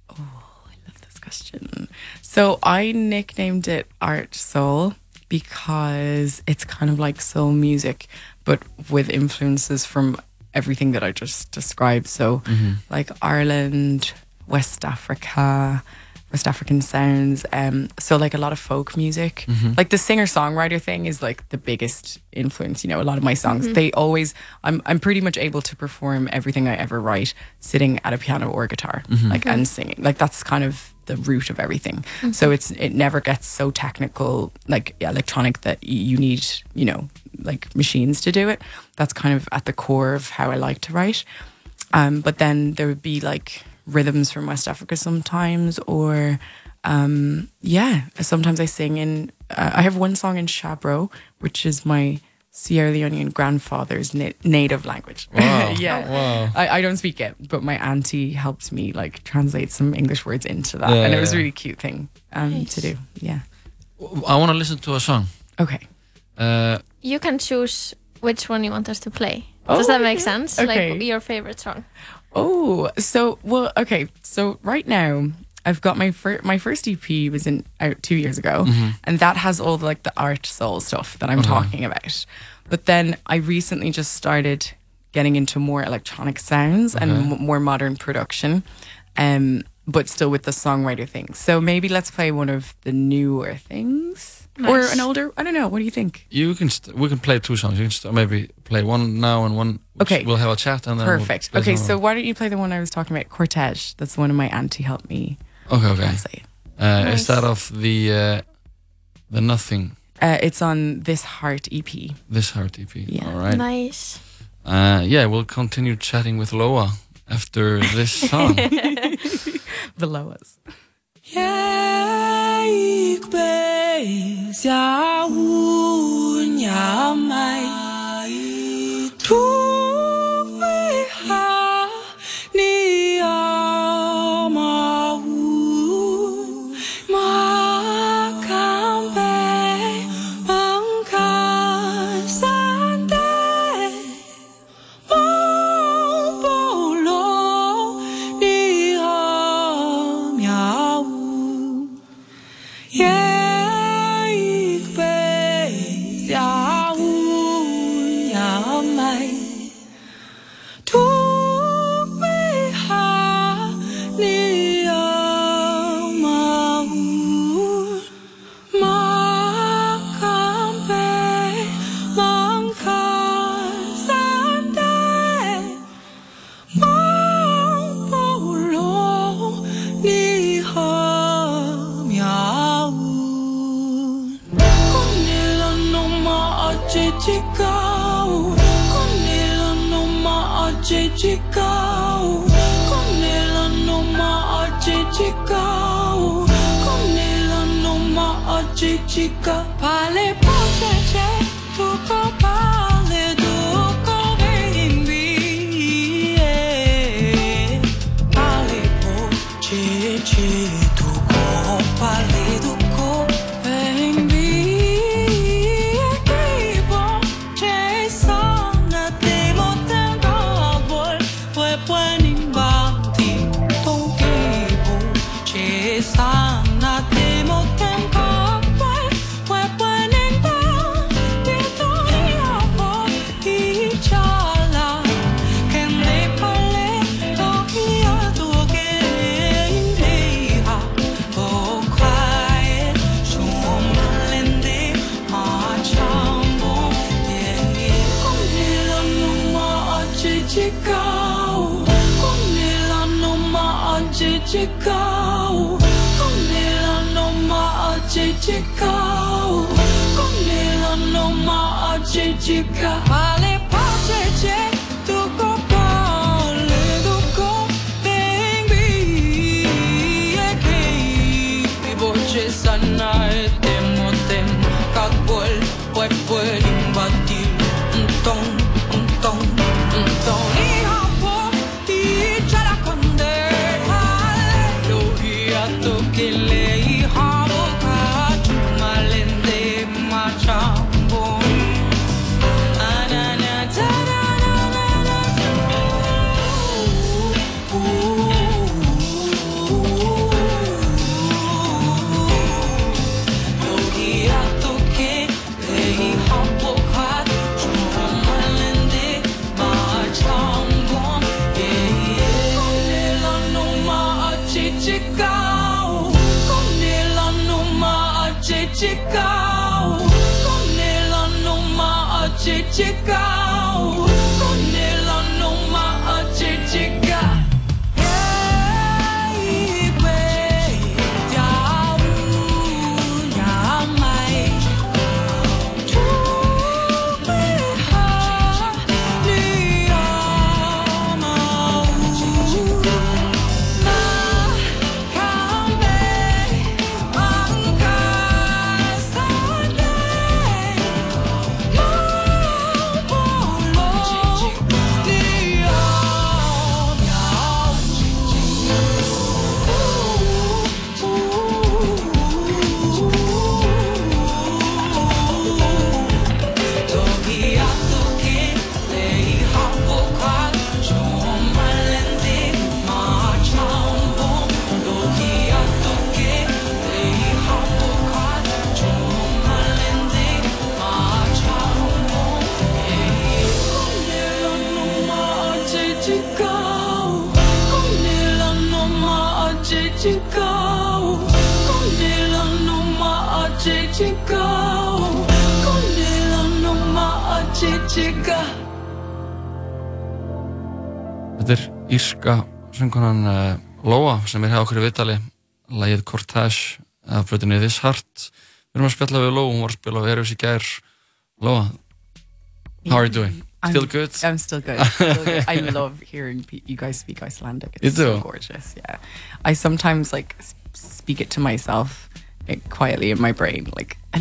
Oh, I love this question. So I nicknamed it Art Soul because it's kind of like soul music, but with influences from everything that I just described. So, mm-hmm. like Ireland, West Africa, West African sounds. Um, so like a lot of folk music. Mm-hmm. Like the singer songwriter thing is like the biggest influence. You know, a lot of my songs mm-hmm. they always. I'm I'm pretty much able to perform everything I ever write sitting at a piano or guitar, mm-hmm. like and singing. Like that's kind of the root of everything. So it's it never gets so technical, like electronic that y- you need you know like machines to do it. That's kind of at the core of how I like to write. Um, but then there would be like rhythms from West Africa sometimes, or um, yeah, sometimes I sing in. Uh, I have one song in Shabro, which is my Sierra Leonean grandfather's na- native language. Wow. yeah, Wow. I, I don't speak it, but my auntie helped me like translate some English words into that, Yeah, and it was a really cute thing um, to do. Yeah. I want to listen to a song. Okay. Uh, You can choose which one you want us to play. Does that make sense? Okay. Like your favorite song. Oh, so well, okay. So right now, I've got my first my first EP was in out two years ago, mm-hmm. and that has all the, like the art soul stuff that I'm uh-huh. talking about. But then I recently just started getting into more electronic sounds and uh-huh. m- more modern production, um, but still with the songwriter thing. So maybe let's play one of the newer things or an older. I don't know. What do you think? you can st- we can play two songs. You can st- maybe play one now and one. Okay. We'll have a chat and then we'll Perfect. Okay, so more. why don't you play the one I was talking about, Cortege? That's the one of my auntie helped me okay, okay. translate. Uh, Nice. Is that of the uh, the nothing? Uh, it's on this heart EP. This heart EP. Yeah. All right. Nice. Uh, yeah, we'll continue chatting with Loa after this song. below us. Chica, tu achicicao. Sem er hjá okkur í viðtali lagið Cortege af blöðinni This Heart við erum að spjalla við Lóa, hún var að spila við Eros í gær Lóa, how are you doing? I'm- Still good? I'm still good. Still good. I love hearing you guys speak Icelandic. It's so gorgeous. Yeah, I sometimes like speak it to myself like, quietly in my brain, like.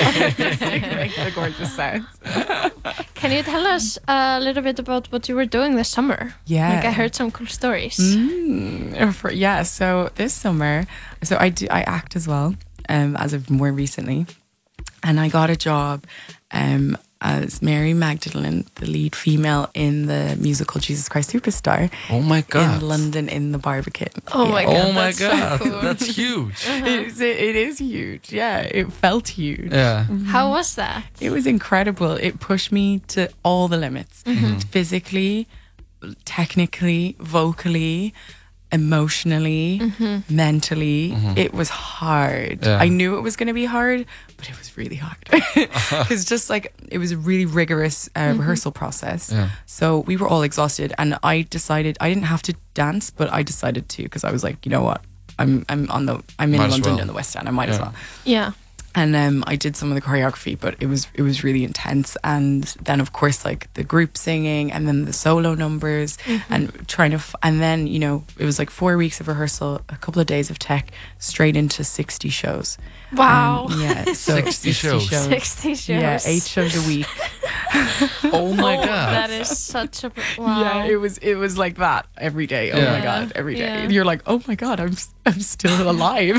The gorgeous sounds. Can you tell us a little bit about what you were doing this summer? Yeah. Like I heard some cool stories. Mm, for- yeah. So this summer, so I do I act as well, um, as of more recently, and I got a job, um, as Mary Magdalene, the lead female in the musical Jesus Christ Superstar Oh my god. in London in the Barbican. Oh my Yeah. god. Oh my that's so god. cool. That's huge. It is, it is huge. Yeah, it felt huge. Yeah. How was that? It was incredible. It pushed me to all the limits Mm-hmm. physically, technically, vocally, emotionally, mm-hmm. mentally. Mm-hmm. It was hard. Yeah. I knew it was going to be hard, but it was really hard. It's just like it was a really rigorous uh, mm-hmm. rehearsal process. Yeah. So we were all exhausted, and I decided I didn't have to dance, but I decided to because I was like, you know what. I'm I'm on the I'm in Might London well. in the West End. I might as well Yeah. And um, I did some of the choreography, but it was it was really intense. And then of course like the group singing, and then the solo numbers, and trying to f- and then you know it was like four weeks of rehearsal, a couple of days of tech, straight into sixty shows. Wow. Um, yeah, so 60 shows. 60 shows. Yeah, eight shows a week. Oh my Oh, god. That is such a wow. Yeah, it was it was like that every day. Oh my god, every day. Yeah. You're like, oh my god, I'm s- I'm still alive.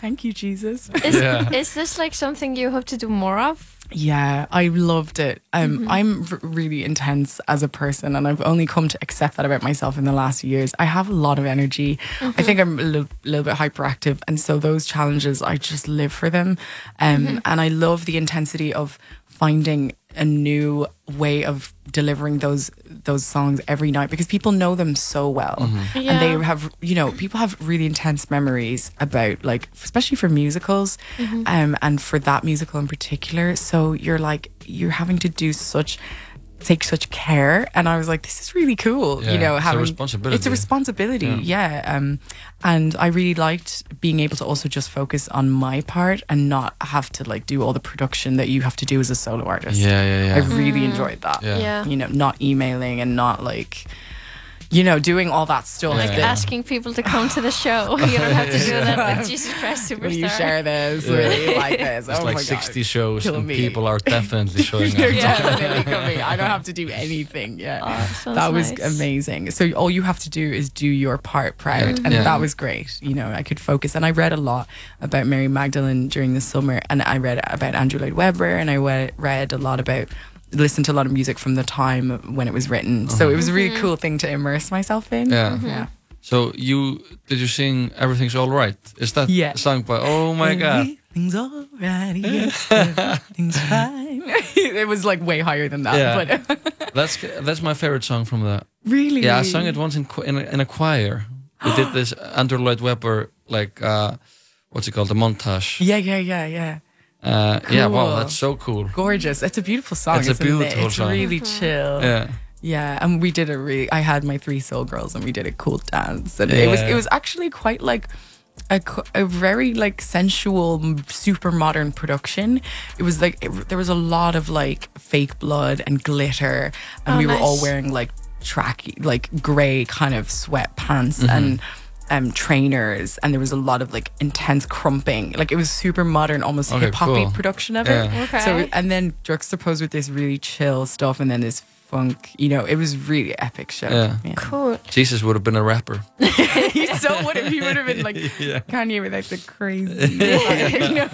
Thank you, Jesus. Is, Yeah. is this like something you hope to do more of? Yeah, I loved it. Um, I'm r- really intense as a person, and I've only come to accept that about myself in the last years. I have a lot of energy. I think I'm a little, little bit hyperactive, and so those challenges, I just live for them. Um, And I love the intensity of finding a new way of delivering those those songs every night because people know them so well. And they have you know people have really intense memories about like especially for musicals um and for that musical in particular. So you're like you're having to do such take such care and i was like this is really cool Yeah, you know it's a responsibility. it's a responsibility yeah, um and i really liked being able to also just focus on my part and not have to like do all the production that you have to do as a solo artist Yeah, yeah, yeah. i really enjoyed that Yeah. Yeah. you know, not emailing and not like, you know, doing all that stuff. Like that- Asking people to come to the show. You don't have to do that with Jesus Christ Superstar. Will you share this? Will you like this? It's oh like my 60 God. shows Kill and me. people are definitely showing You're up. definitely coming. I don't have to do anything. Yeah. Oh, that was nice. amazing. So all you have to do is do your part proud. And Yeah. that was great. You know, I could focus. And I read a lot about Mary Magdalene during the summer. And I read about Andrew Lloyd Webber. And I read, read a lot about, listened to a lot of music from the time when it was written. So it uh-huh. was a really mm-hmm. cool thing to immerse myself in. Yeah. Mm-hmm. Yeah. So you did you sing Everything's All Right? Is that Yeah. sung by Oh my god. Everything's alright. Yes, everything's fine. it was like way higher than that. Yeah. But That's that's my favorite song from the really? Yeah, I sung it once in in a, in a choir. We did this Andrew Lloyd Webber like uh what's it called? The montage. Yeah, yeah, yeah, yeah. Uh, yeah, wow, that's so cool. Gorgeous. It's a beautiful song. It's a isn't it? beautiful It's song. really chill. Yeah. Yeah, and we did a really. I had my three soul girls, and we did a cool dance, and it was it was actually quite like. A, a very like sensual super modern production it was like it, there was a lot of like fake blood and glitter and Oh, we were all wearing like tracky like gray kind of sweatpants Mm-hmm. and um trainers and there was a lot of like intense crumping like it was super modern almost Okay, hip hoppy cool. production of Yeah. it Okay. so and then juxtaposed with this really chill stuff and then this funk you know it was really epic show Yeah. Cool. Jesus would have been a rapper. he so would have he would have been like Kanye with like the crazy you know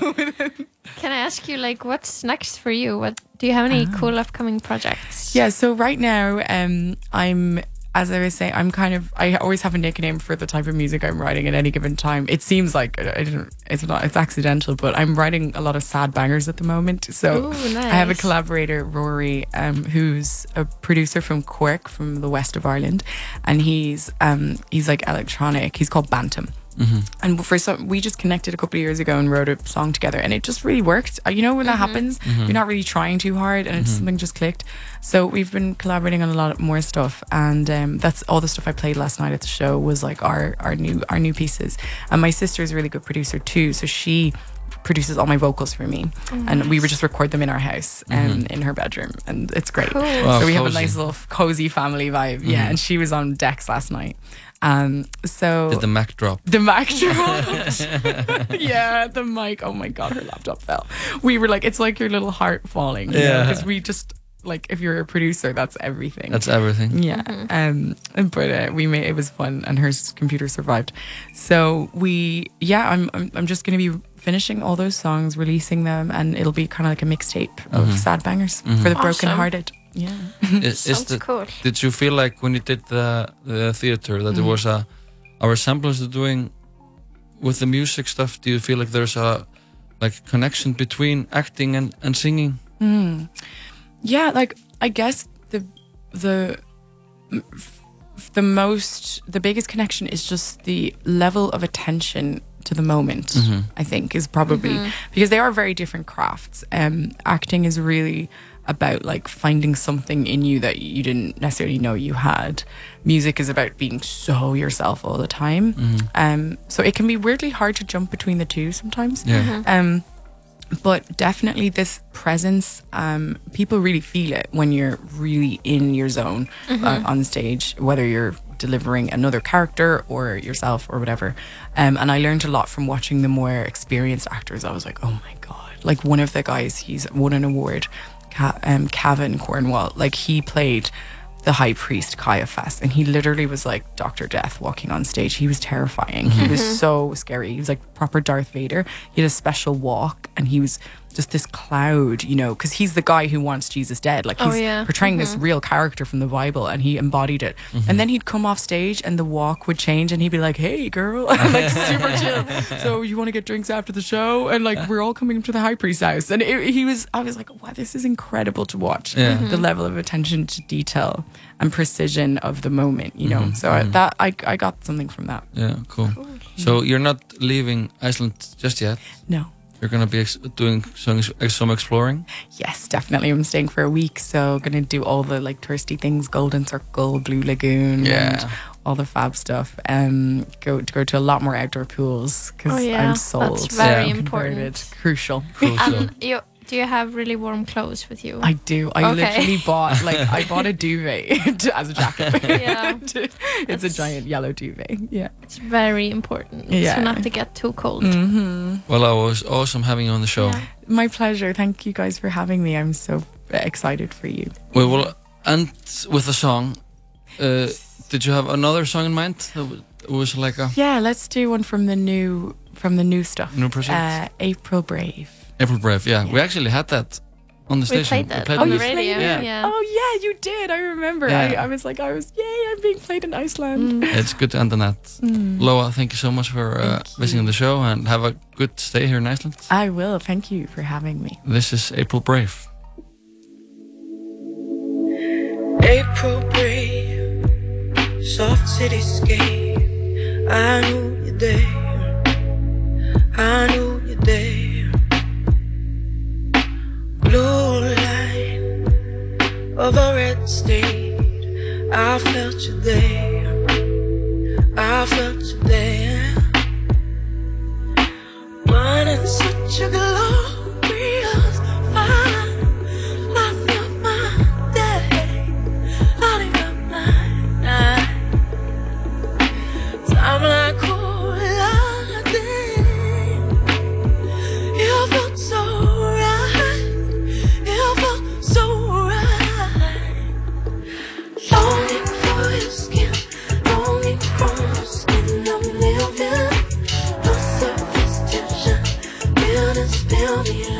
Can I ask you, like, what's next for you? What do you have any cool upcoming projects? yeah so right now um I'm as I was saying, I'm kind of I always have a nickname for the type of music I'm writing at any given time. It seems like I don't, it's not it's accidental, but I'm writing a lot of sad bangers at the moment. So Ooh, I have a collaborator, Rory, um, who's a producer from Cork, from the west of Ireland, and he's um, he's like electronic. He's called Bantam. Mm-hmm. And for some, we just connected a couple of years ago and wrote a song together, and it just really worked. Uh, You know, when that mm-hmm. happens, mm-hmm. you're not really trying too hard, and it's something just clicked. So we've been collaborating on a lot more stuff, and um, that's all the stuff I played last night at the show was like our our new our new pieces. And my sister is a really good producer too, so she produces all my vocals for me, oh, and we would just record them in our house and in her bedroom, and it's great. Cool. Wow, so we have a nice little cozy family vibe. Yeah, and she was on decks last night. Um, so Did the Mac drop? the mic dropped. yeah, the mic. Oh my god, her laptop fell. We were like, it's like your little heart falling. Yeah. Because we just like, if you're a producer, that's everything. That's everything. yeah. Um, but uh, we made it was fun, and her computer survived. So we, yeah, I'm I'm, I'm just gonna be finishing all those songs, releasing them, and it'll be kind of like a mixtape of sad bangers for the broken hearted. Yeah. Is, is Sounds the, cool. Did you feel like when you did the, the theater that there mm-hmm. was a, a resemblance to doing with the music stuff? Do you feel like there's a like connection between acting and, and singing? Mm. yeah like i guess the the the most the biggest connection is just the level of attention to the moment mm-hmm. i think is probably mm-hmm. because they are very different crafts um acting is really about like finding something in you that you didn't necessarily know you had. Music is about being so yourself all the time. Um so it can be weirdly hard to jump between the two sometimes. Yeah. um but definitely this presence um, people really feel it when you're really in your zone uh, on stage whether you're delivering another character or yourself or whatever. Um, and i learned a lot from watching the more experienced actors. I was like oh my god. Like one of the guys he's won an award Ca- um, Cavan Cornwall like he played the high priest Caiaphas, and he literally was like Doctor Death walking on stage. He was terrifying. He was so scary. He was like proper Darth Vader. He had a special walk, and he was just this cloud, you know, because he's the guy who wants Jesus dead. Like Oh, he's yeah. portraying this mm-hmm. real character from the Bible, and he embodied it. Mm-hmm. And then he'd come off stage, and the walk would change, and he'd be like, "Hey, girl," like super chill. So you want to get drinks after the show? And like we're all coming to the high priest's house, and it, he was. I was like, "Wow, this is incredible to watch." Yeah. Mm-hmm. The level of attention to detail and precision of the moment, you know. So I, that I I got something from that. Yeah, cool. So you're not leaving Iceland just yet. No. You're gonna be ex- doing some ex- some exploring. Yes, definitely. I'm staying for a week, so gonna do all the like touristy things: Golden Circle, Blue Lagoon, Yeah. and all the fab stuff. Um, go to go to a lot more outdoor pools because Oh, yeah. I'm sold. That's very Yeah. important. Converted. Crucial. Crucial. And you, do you have really warm clothes with you? I do. I Okay. literally bought like I bought a duvet to- as a jacket. Yeah. it's a giant yellow duvet. Yeah. It's very important Yeah. to not to get too cold. well, I was awesome having you on the show. Yeah. My pleasure. Thank you guys for having me. I'm so excited for you. We will end with a song. Uh, did you have another song in mind? That was like a Yeah, let's do one from the new from the new stuff. New project? Uh, April Brave. April Brave. Yeah, we actually had that on the We station. played that played on the you radio. played it? Yeah. Oh yeah, you did. I remember. Yeah. I, I was like, I was, yay! I'm being played in Iceland. It's good to end on that. Loa, thank you so much for uh, visiting the show and have a good stay here in Iceland. I will. Thank you for having me. This is April Brave. April brave, soft cityscape. I knew you there. I knew you there. Blue line of a red state. I felt you there. I felt you there. Running such a glorious still be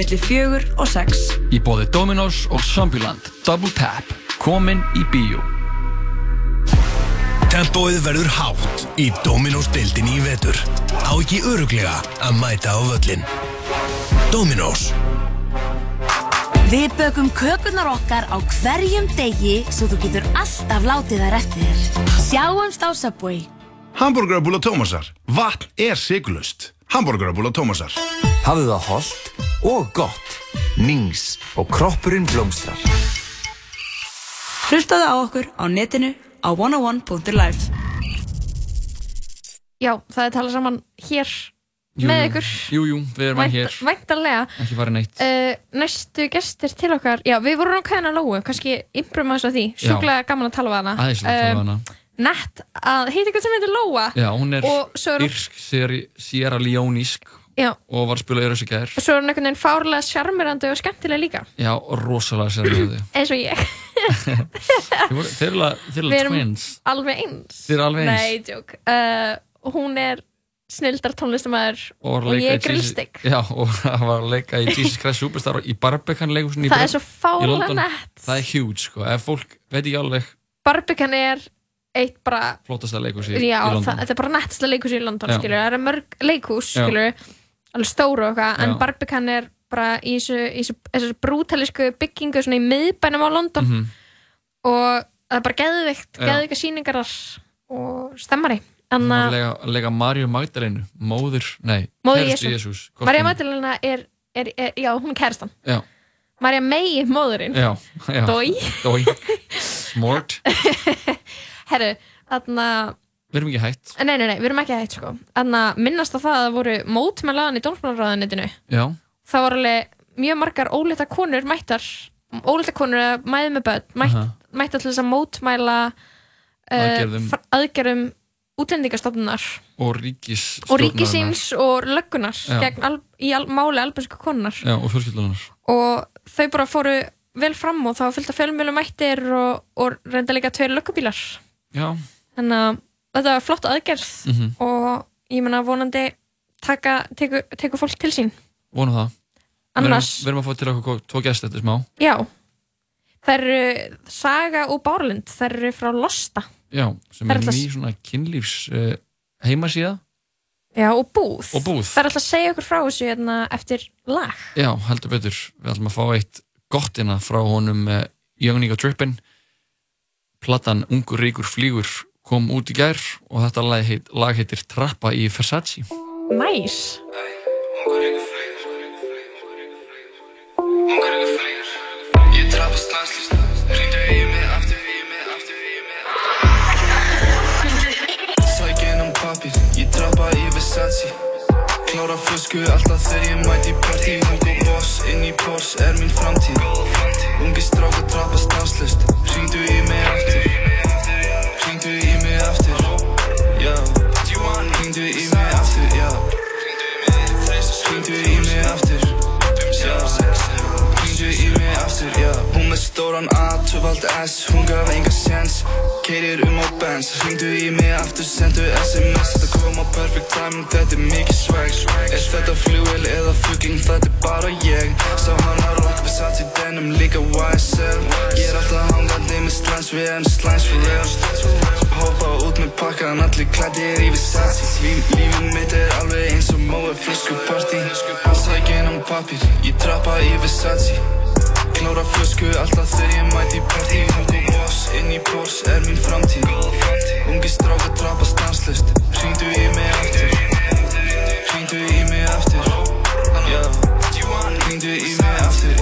millir fjögur og sex. Í bóði Dominos og Zombieland Double Tap Komin í bíó Tempóið verður hátt í Dominos deildinni í vetur. Á ekki öruglega að mæta á völlin. Dominos. Við bökum kökunar okkar á hverjum degi svo þú getur alltaf látið þær eftir þér. Sjáumst á Subway. Hamburgerabúla Tómasar. Vatn er sigurlust. Hamburgerabúla Tómasar. Hafðu það holdt og gott. Nings og kroppurinn blómstrar. Hlustaðu á okkur á netinu á 101.life. Já, það er talað saman hér Jú, með ykkur. Jú, jú, við erum að hér Væntanlega. Ekki farið neitt Uh, næstu gestir til okkar, já, við vorum á kæðina Lóu, kannski imprum aðeins á því, sjúklega gaman að tala við hana. Æðislega að tala við hana. Nett að heita eitthvað sem heitir Lóa. Já, hún er Og er írsk, Sierra- Sierra Leonísk Já. og var að spila í Rössi gær Og svo er hún einhvern veginn fárlega sjarmirandi og skemmtilega líka, Já, rosalega þau eins og ég. Þeir eru alveg- Við alveg eins. Alveg eins. Nei. Uh, hún er snildar tónlistamæður og, og ég í er. Jesus- Já, og það var að leika í Jesus Christ Superstar í Barbican leikusinu í Það er svo í fárlega nett. Það er huge, sko, ef fólk veit ekki alveg Barbican er eitt bara flottasta leikus í, í London það, þetta er bara nettsta leikhús í London, skilur, það eru mörg leikhús, Já. skilur, alveg stóru og eitthvað, en. Barbican er bara í þessu, brútalisku byggingu svona í miðbænum á London Mhm. og það er bara geðvikt, geðvika sýningar þar og stemmari. Leika, að leika Maríu Magdalenu móður, nei, Móður. Jesús hvort Marja Magdalena er, er, er, já, hún er kærastan. Já, Marja May móðurinn. já, já Dói. Dói Smart Herru, þarna, Við erum ekki hætt. Nei, nei, nei, við erum ekki hægt, sko. Þarna, minnast á það að það voru mótmælaðan í dómsmálaráðanetinu. Já, það var alveg mjög margar ólita konur mættar. Ólita konur að mæði með börn mætt, Aha. mættar til þess að mótmæla uh, aðgerðum. útlendingastofnunar. Og ríkis og ríkisins og löggunar al, í al, máli albansku konunar Já, og fjölskyldunar og þau bara fóru vel fram og fyllt af fjölmjölu mættir og, og reynda líka tveir löggubílar. Já, þannig að þetta var flott aðgerð Mhm. og ég menna vonandi taka, tekur, tekur fólk til sín. Vonum það. Annars- erum að fá til okkur tvo gæst eftir smá. Já, þær eru Saga og Bárlind, þær eru frá Losta. Já, sem Það er ný svona kynlífs uh, heimasíða. Já, og Búð. Og Búð. Það er alltaf að segja okkur frá þessu hérna, eftir lag. Já, heldur betur. Við ætlum að fá eitt gott hérna frá honum uh, Young Nigga Drippin Platan Ungur Ríkur Flýgur kom út í gær og þetta lag, heit, lag heitir Trappa í Versace. Versace Klára flösku alltaf þegar ég mæti í partí Ungu boss inn í Porsche er mín framtíð. Ungi strákar trappa stanslist Hringdu í mig aftur stóran A, tvöfald S Hún gaf enga séns. Keirir um á Benz Hringdu í mig aftur, sendu SMS Þetta kom á perfect timing, þetta er mikið swag. Er þetta flugvél eða fugging, þetta er bara ég. Sá hann að rock Versace denim, líka YSL Ég er alltaf hangandi með slæns Við erum slæns for real Hoppa út með pakkan, allir klæddir í Versace Líf, Lífið mitt er alveg eins og mói flöskupartí Sæk inn um pappir, ég trappa í Versace Klára flösku alltaf þegar ég mæti partí. Ungu boss inn í Porsche er mín framtíð. Ungi strákar trappa stanslust Hringdu í mig aftur. Hringdu í mig aftur. Hringdu í mig aftur,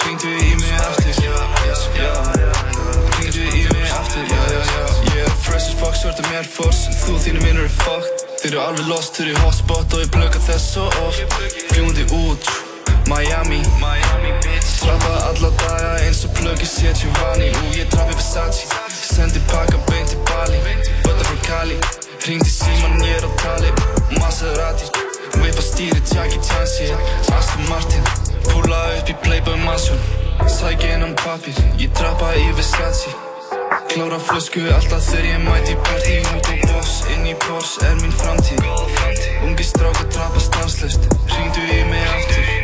Hringdu í mig aftur. Hringdu í mig aftur, Ég er fresh as fuck, svart um Air Force Þú þínu vinnur er fucked. Þeir eru alveg lost, þeir eru hotspot og ég plöka þess svo oft. Fljúandi út, Miami. Trappa alla daga eins og plöki sé Giovanni. Ú, ég trappi Versace Sendi pakka beint til Bali Bötta frá Cali. Hringdi síman, ég er á tali Maserati. Veipa stýri, Jackie Chan sé Aston Martin. Púla upp í Playboy Mansion Sæk inn um pappir Ég trappa í Versace Klára flösku alltaf þegar ég mæti í partí Ungu boss inn í Porsche er mín framtíð Ungi strákar trappa stanslust Hringdu í mig aftur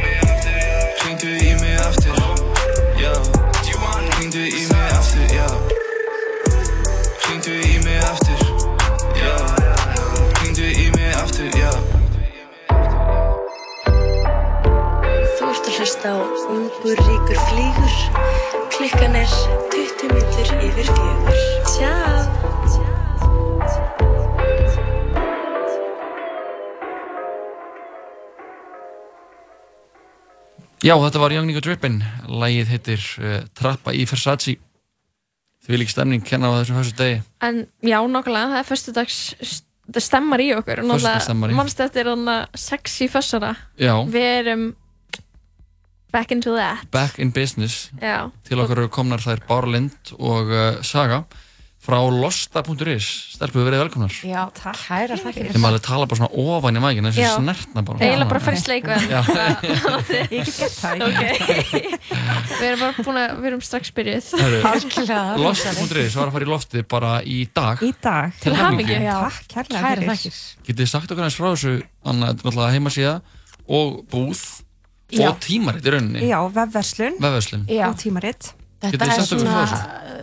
hlusta á Ungur ríkur flýgur Klukkan er 20 myndur yfir fjögur. Tjá. Já, þetta var Young Nico Drippin. Lægið heitir uh, Trappa í Versace. Því lík stemning kenna á þessum fyrstu degi. En já, nokkulega, það er föstudags það stemmar í okkur. Og Föstudagsstemmar í. mannstu eftir þannig sexy fössara Já. Við erum back into that Back in business Já. Til okkar eru komnar þær Bára Lind og uh, Saga frá losta.is Stelpuðu verið velkomnar Já, takk. Kæra þakkir. Þeim alveg tala bara svona ofan í mækina þessi Já. snertna bara Eiginlega bara fyrst leikvenn Já. Ég get gett það. Ok Við erum bara búin að, við erum strax byrjuð Lost.is var að fara í loftið bara í dag Í dag. Til hamingju. Já, Takk kærlega þakkir. Getið sagt okkur eins frá þessu Anna, náttúrulega heimasíða og búð Já. Og tímarit í rauninni Já, vefverslun Vefverslun Já. og tímaritt. Þetta er svona,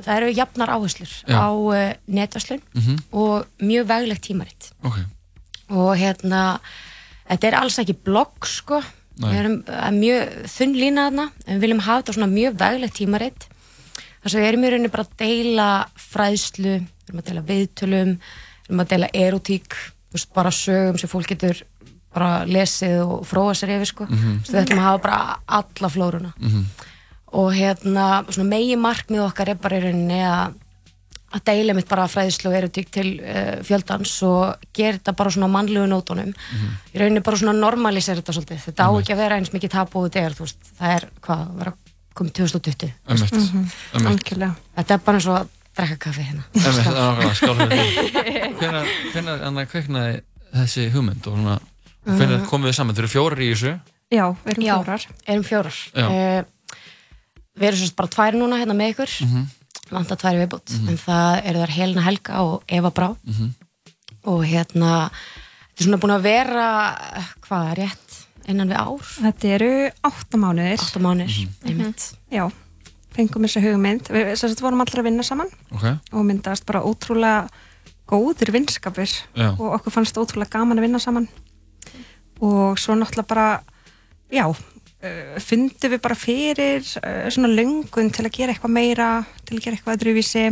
það eru jafnar áherslur Já. á uh, netverslun Mhm. og mjög veglegt tímaritt Ok. og hérna þetta er alls ekki blogg sko Nei. við erum er mjög þunn lína þarna en við viljum hafa þetta svona mjög veglegt tímaritt þar sem við erum í rauninni bara að deila fræðslu, við erum að deila viðtölum við erum að deila erotík bara sögum sem fólk getur bara lesið og fróa sér yfir sko. Þú veist, við ætlum að hafa bara alla flóruna. Mhm. og hérna svona megi markmið okkar er bara í rauninni að að deila mitt bara fræðislu og erotík til uh, fjöldans og gera þetta bara svona á mannlegu nótunum. Í rauninni bara svona normalisera þetta svolítið. Þetta á ekki að vera eins mikið tapu og veist, það er hvað, að vera komið 2020 Ömmett, Mhm. ömmett Algjörlega. þetta er bara eins og að drekka kaffi hérna. Það er skál Hvenær, hvenær Anna kveiknaði þessi hugmynd og svona, Mm. komum við saman? Þeir eru fjórar í þessu Já, við erum Já, fjórar. erum fjórar uh, við erum sérst bara tvær núna hérna með ykkur Mhm. vantar tvær í viðbútt Mhm. en það eru þar Helena Helga og Eva Brá Mhm. og hérna þetta er svona búin að vera hvað, rétt innan við ár Þetta eru átta mánuðir. Átta mánuðir, Mhm. einmitt Já, fengum þessa hugmynd. Við sem sagt, vorum allra að vinna saman Ok. og myndast bara ótrúlega góðir vinskapir Já. og okkur fannst ótrúlega gaman að vinna saman og svo náttúrulega bara, já, uh, fundum við bara fyrir uh, svona löngun til að gera eitthvað meira, til að gera eitthvað öðruvísi.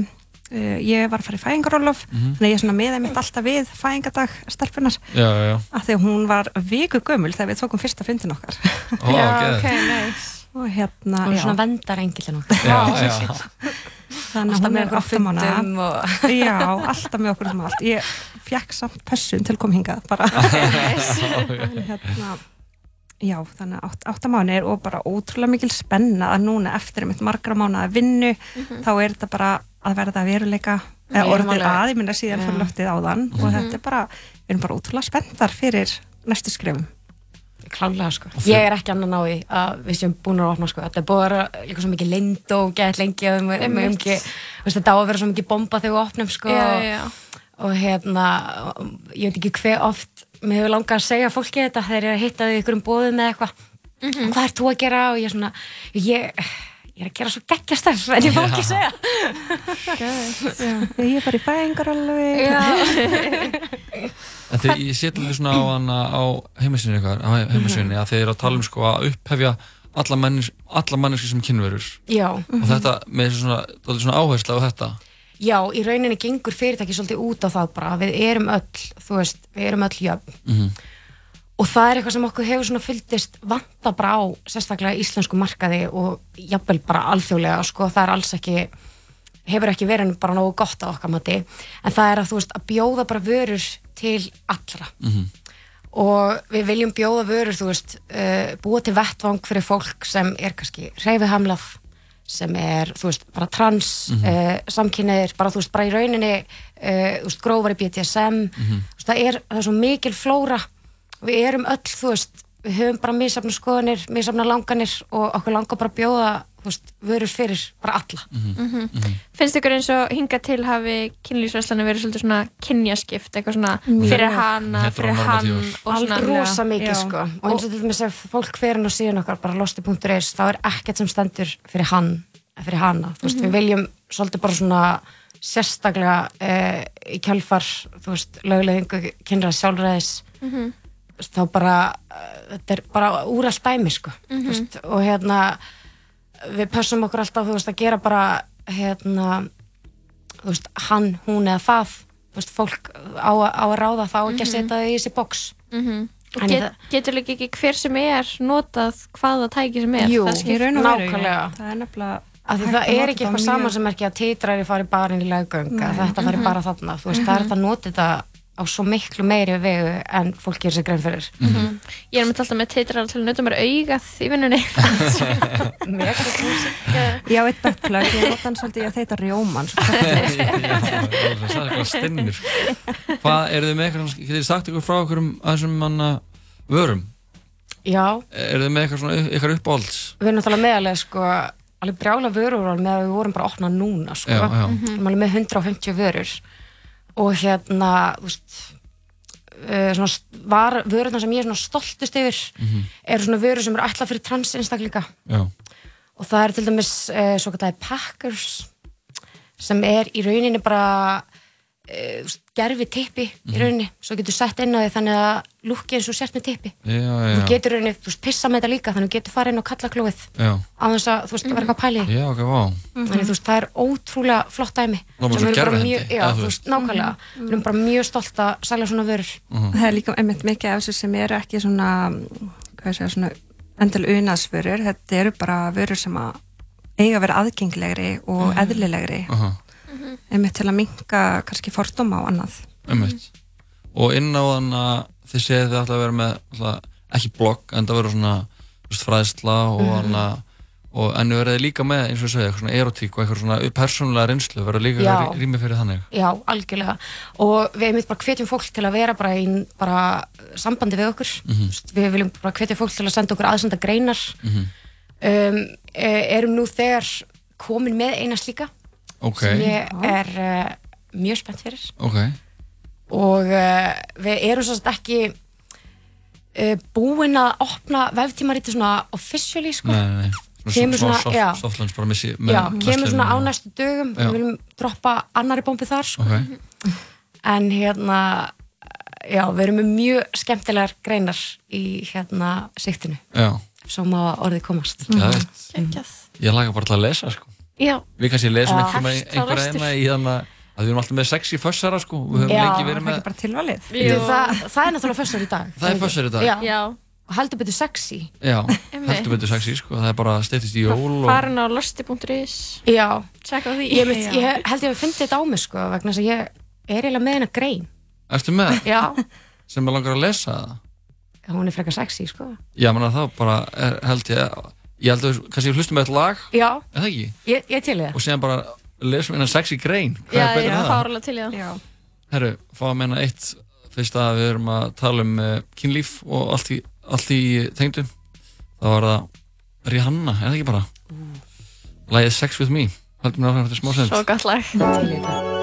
Uh, ég var að fara í fæðingarólof, Mhm. þannig að ég svona meða mitt alltaf við fæðingadag stelpunar Já, já, já. af því að hún var viku gömul þegar við tókum fyrsta fundin okkar. Ó, Já, geðveikt. ok, nice. Og hérna, og já. svona vendar engillin okkar Já, já. Þannig að hún er okkur á átta mánaða. fundum og- Já, alltaf með okkur um allt. Ég fekk samt pössun til kom hingað bara. Hérna, já, þannig að átt, átta mánuðir og bara ótrúlega mikil spenna að núna eftir einmitt margra mánuða vinnu Mhm. þá er þetta bara að verða að veruleika eða erum orðið alveg- að, ég minna síðan fyrir Já. loftið áðan og Mhm. þetta er bara, við erum bara ótrúlega spenntar fyrir næstu skrifum. Klálega sko. Ég er ekki annan á því að við séum búin að opna sko. Þetta er búin að vera líka svo mikið lind og gett lengi og við höfum ekki þetta á að vera svo mikið bomba þegar við opnum sko. Já, já, og hérna ég veit ekki hver oft mér hefur langað að segja fólki þetta þegar ég er að hitta þau í ykkur um bóðum eða eitthvað. Mhm. hvað ert þú að gera? Og ég er svona ég, ég er að gera svo geggjastarf en ég má ekki segja. Já, ég er bara í fæðingar En þegar ég sé til því svona á, heimasynni ykkar, á heimasynni að þeir eru að tala um sko að upphefja alla, manneski sem kynverur. Já. og þetta með svona, dálítið svona áherslu á þetta. Já, í rauninni gengur fyrirtæki svolítið út á það bara, við erum öll, þú veist, við erum öll jöfn. Mhm. og það er eitthvað sem okkur hefur svona fyldist vanta bara á sérstaklega íslensku markaði og jafnvel bara alþjóðlega, sko, það er alls ekki hefur ekki verið bara nógu gott á okkar mati, en það er að þú veist að bjóða bara vörur til allra og við viljum bjóða vörur, þú veist, uh, búa til vettvang fyrir fólk sem er kannski reyfihamlað, sem er, þú veist, bara trans, mm Mhm. uh, samkynniðir, bara, þú veist, bara í rauninni, uh, þú veist, grófari BDSM, Mhm. þú veist, það er, það er svo mikil flóra, við erum öll, þú veist, við höfum bara misafna skoðanir, misafna langanir og okkur langar bara bjóða veist, vörur fyrir bara alla. Mhm. Finnst ykkur eins og hinga til hafi kynlýsverslanir verið svolítið svona kynjaskipt, eitthvað svona fyrir hana, fyrir hann og Alveg rosa mikið sko. Og eins og til dæmis ef fólk inn á síðan okkar bara losti.is þá er ekkert sem stendur fyrir hann eða fyrir hana, þú veist, Mhm. við viljum svolítið bara svona sérstaklega uh, í kjálfar, þú veist lögleðingu, kynra sjálfræðis. Mhm. þú veist, þá bara uh, þetta er bara úrælt dæmi sko. Mhm. þú veist, og hérna við pössum okkur alltaf, þú veist, að gera bara hérna veist, hann, hún eða það veist, fólk á, að- á að ráða þá ekki að Mhm. setja þau í þessi box Mhm. Og En get, það- getur líka ekki hver sem er notað hvaða tæki sem er Jú, það skiptir- í raun og veru, nákvæmlega það er nefnilega Af því hægt það að er ekki eitthvað saman sem er ekki að titrar í fari bara inn í laggöng að Nei. þetta fari Mhm. bara þarna þú veist, það er Mhm. þetta að nota þetta á svo miklu meiri vegu en fólk gerir sér grein fyrir Mhm. Ég er með alltaf með teitrar til að nöta mér augað í vinnunni Já, eitt bettplögg, ég nota hann svolítið að þeita rjóman Já, það er eitthvað stinnir Hvað, eru þið með eitthvað, getið þið sagt ykkur frá ykkur um þessum manna vörum? Já, Eru þið með eitthvað svona, ykkar uppáhalds? við erum náttúrulega meðalega sko alveg brjála vörur með að við vorum bara að opna núna sko. Já, já. Við erum alveg með 150 vörur og hérna veist uh, svona var, vörurna sem ég er svona stoltust yfir Mhm. eru svona vörur sem eru ætlað fyrir trans einstaklinga Já. og það er til dæmis uh, svo kallagi packers sem er í rauninni bara uh, gerfi tippi í Mhm. rauninni svo getur sett inn á því þannig að lúkki eins og sért með tippi Já, já, þú getur rauninni, þú veist, pissa með þetta líka þannig að þú getur farið inn á kallaklóið Já. á þess að, þú veist, það var eitthvað pæli Já, ok, vá. þannig þú veist, það er ótrúlega flott dæmi bara sem við erum bara mjög, já, þú veist. nákvæmlega við erum bara mjög stolt að sælja svona vörur Það er líka einmitt mikið af þessu sem eru ekki svona, hvað segja, svona endal unaðsvörur, þetta eru bara vörur sem að eiga að vera aðgenglegri og Mhm. eðlilegri Aha. Einmitt til að minka kannski fordóma á annað. Einmitt. Og inn á þann að þið séð þið alltaf að vera með alltaf, ekki blogg, en það verður svona veist, fræðsla og hann að og en verður þið líka með, eins og ég eitthvað svona erotík og eitthvað svona persónulega reynslu, verður líka Já. rými fyrir þannig? Já, algjörlega. Og við einmitt bara hvetjum fólk til að vera bara í bara sambandi við okkur. Þú veist, við viljum bara hvetja fólk til að senda okkur aðsenda greinar Mhm. um, e- erum nú þegar komin með eina slíka Ok. sem ég er uh, mjög spennt fyrir Ok, og uh, við erum svo sagt ekki uh, búin að opna veftímarítið svona officially sko. nei, nei, nei Kemur Svona, svona- svona já. soft, bara missi Já, kemur svona á næstu dögum Já. við viljum droppa annari bombi þar sko. Ok, en hérna já, við erum með mjög skemmtilegar greinar í hérna siktinu já, svo má orðið komast. Geggjað. ég laga bara til að lesa sko Já. Við kannski lesum Já. einhverja einna í þannig að við erum alltaf með sexy fössara sko. Við höfum Já, lengi verið með bara tilvalið. Það, það er náttúrulega fössar í dag. Það er fössar í dag. já. Já. og heldur betur sexy. Já, heldur betur sexy sko. Það er bara steytist í jól og farin á losti.is já, tjekka því. Ég, mynd, ég held ég að finna þetta á mig sko, vegna þess að ég er eiginlega með hennar grein. Ertu með? Já, sem er langar að lesa það? hún er frekar sexy sko. Já, menna er, ég ég held að við kannski hlustum með eitt lag. Já, er það ekki? ég, ég til það. Og síðan bara lesum við hennar sexy grein. Hvað já, er betur já, en það? fárlega til það. Já. Herru, fá að menna eitt fyrst að við erum að tala um uh, kynlíf og allt í, allt í tengdu. Þá var það Rihanna, er það ekki bara? Lægið Sex With Me. Haldum við áfram eftir smá send svo gott lag. Til í það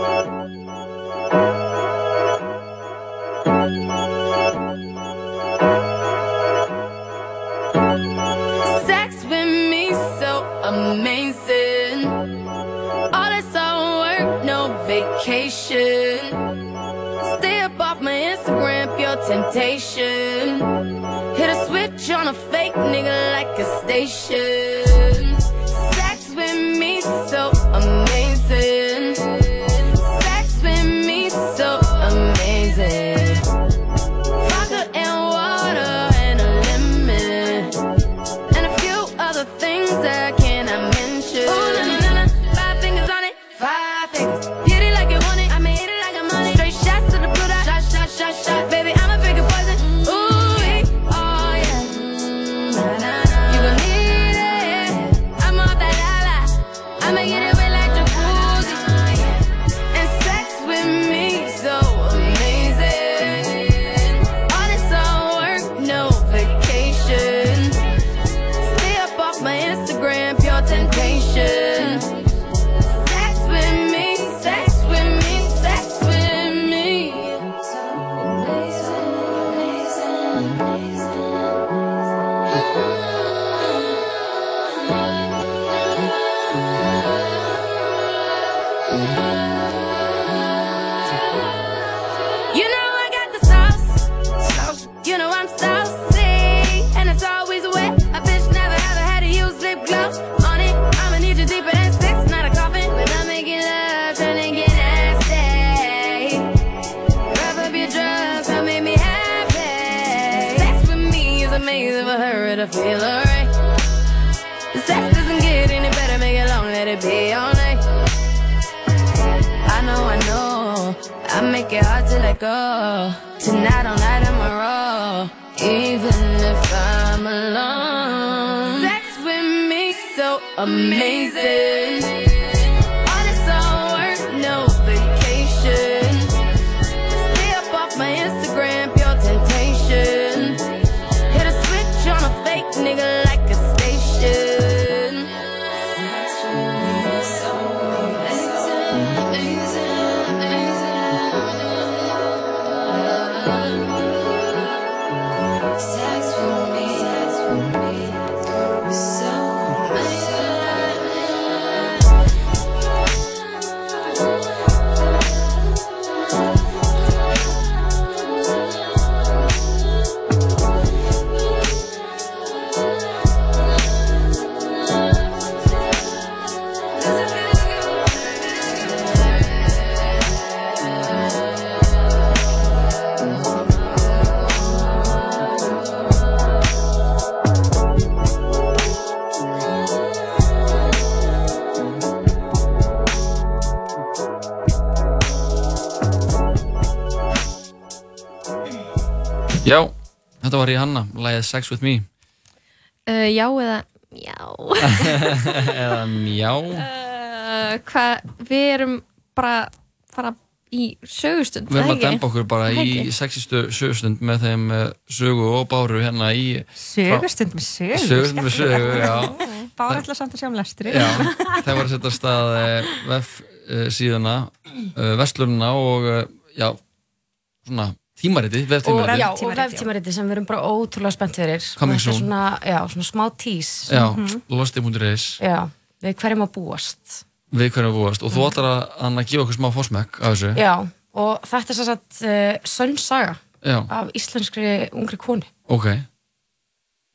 vacation. Stay off my Instagram, pure temptation. Hit a switch on a fake nigga like a station. Sex with me so amazing. The sex doesn't get any better, make it long, let it be all night. I know, I know, I make it hard to let go. Tonight, all night, I'm a roll, even if I'm alone. Sex with me so amazing. Þetta var Rihanna, lagið Sex With Me Uh, já eða já. eða mjá uh, hvað, við erum bara fara í sögustund, Við erum að það dempa okkur bara Það í ekki? sexistu sögustund með þeim eh, sögu og báru hérna í Sögustund með sögu. Sögustund með sögu, já Bára ætla samt að sjá um lestri. Já, það var að setja stað vef síðuna, vestlununa og eh, já, svona tímariti, og, veftímariti já, og veftímariti sem við erum bara ótrúlega spennt fyrir. Coming er soon. svona, já, svona smá tís Já, Mhm. losti.is já, við hverjum að búast. Við hverjum að búast. Og þú ætlar að, að gefa okkur smá fórsmekk af þessu. Já, og þetta er svo satt uh, sönn saga Já. af íslenskri ungri konu. Ok,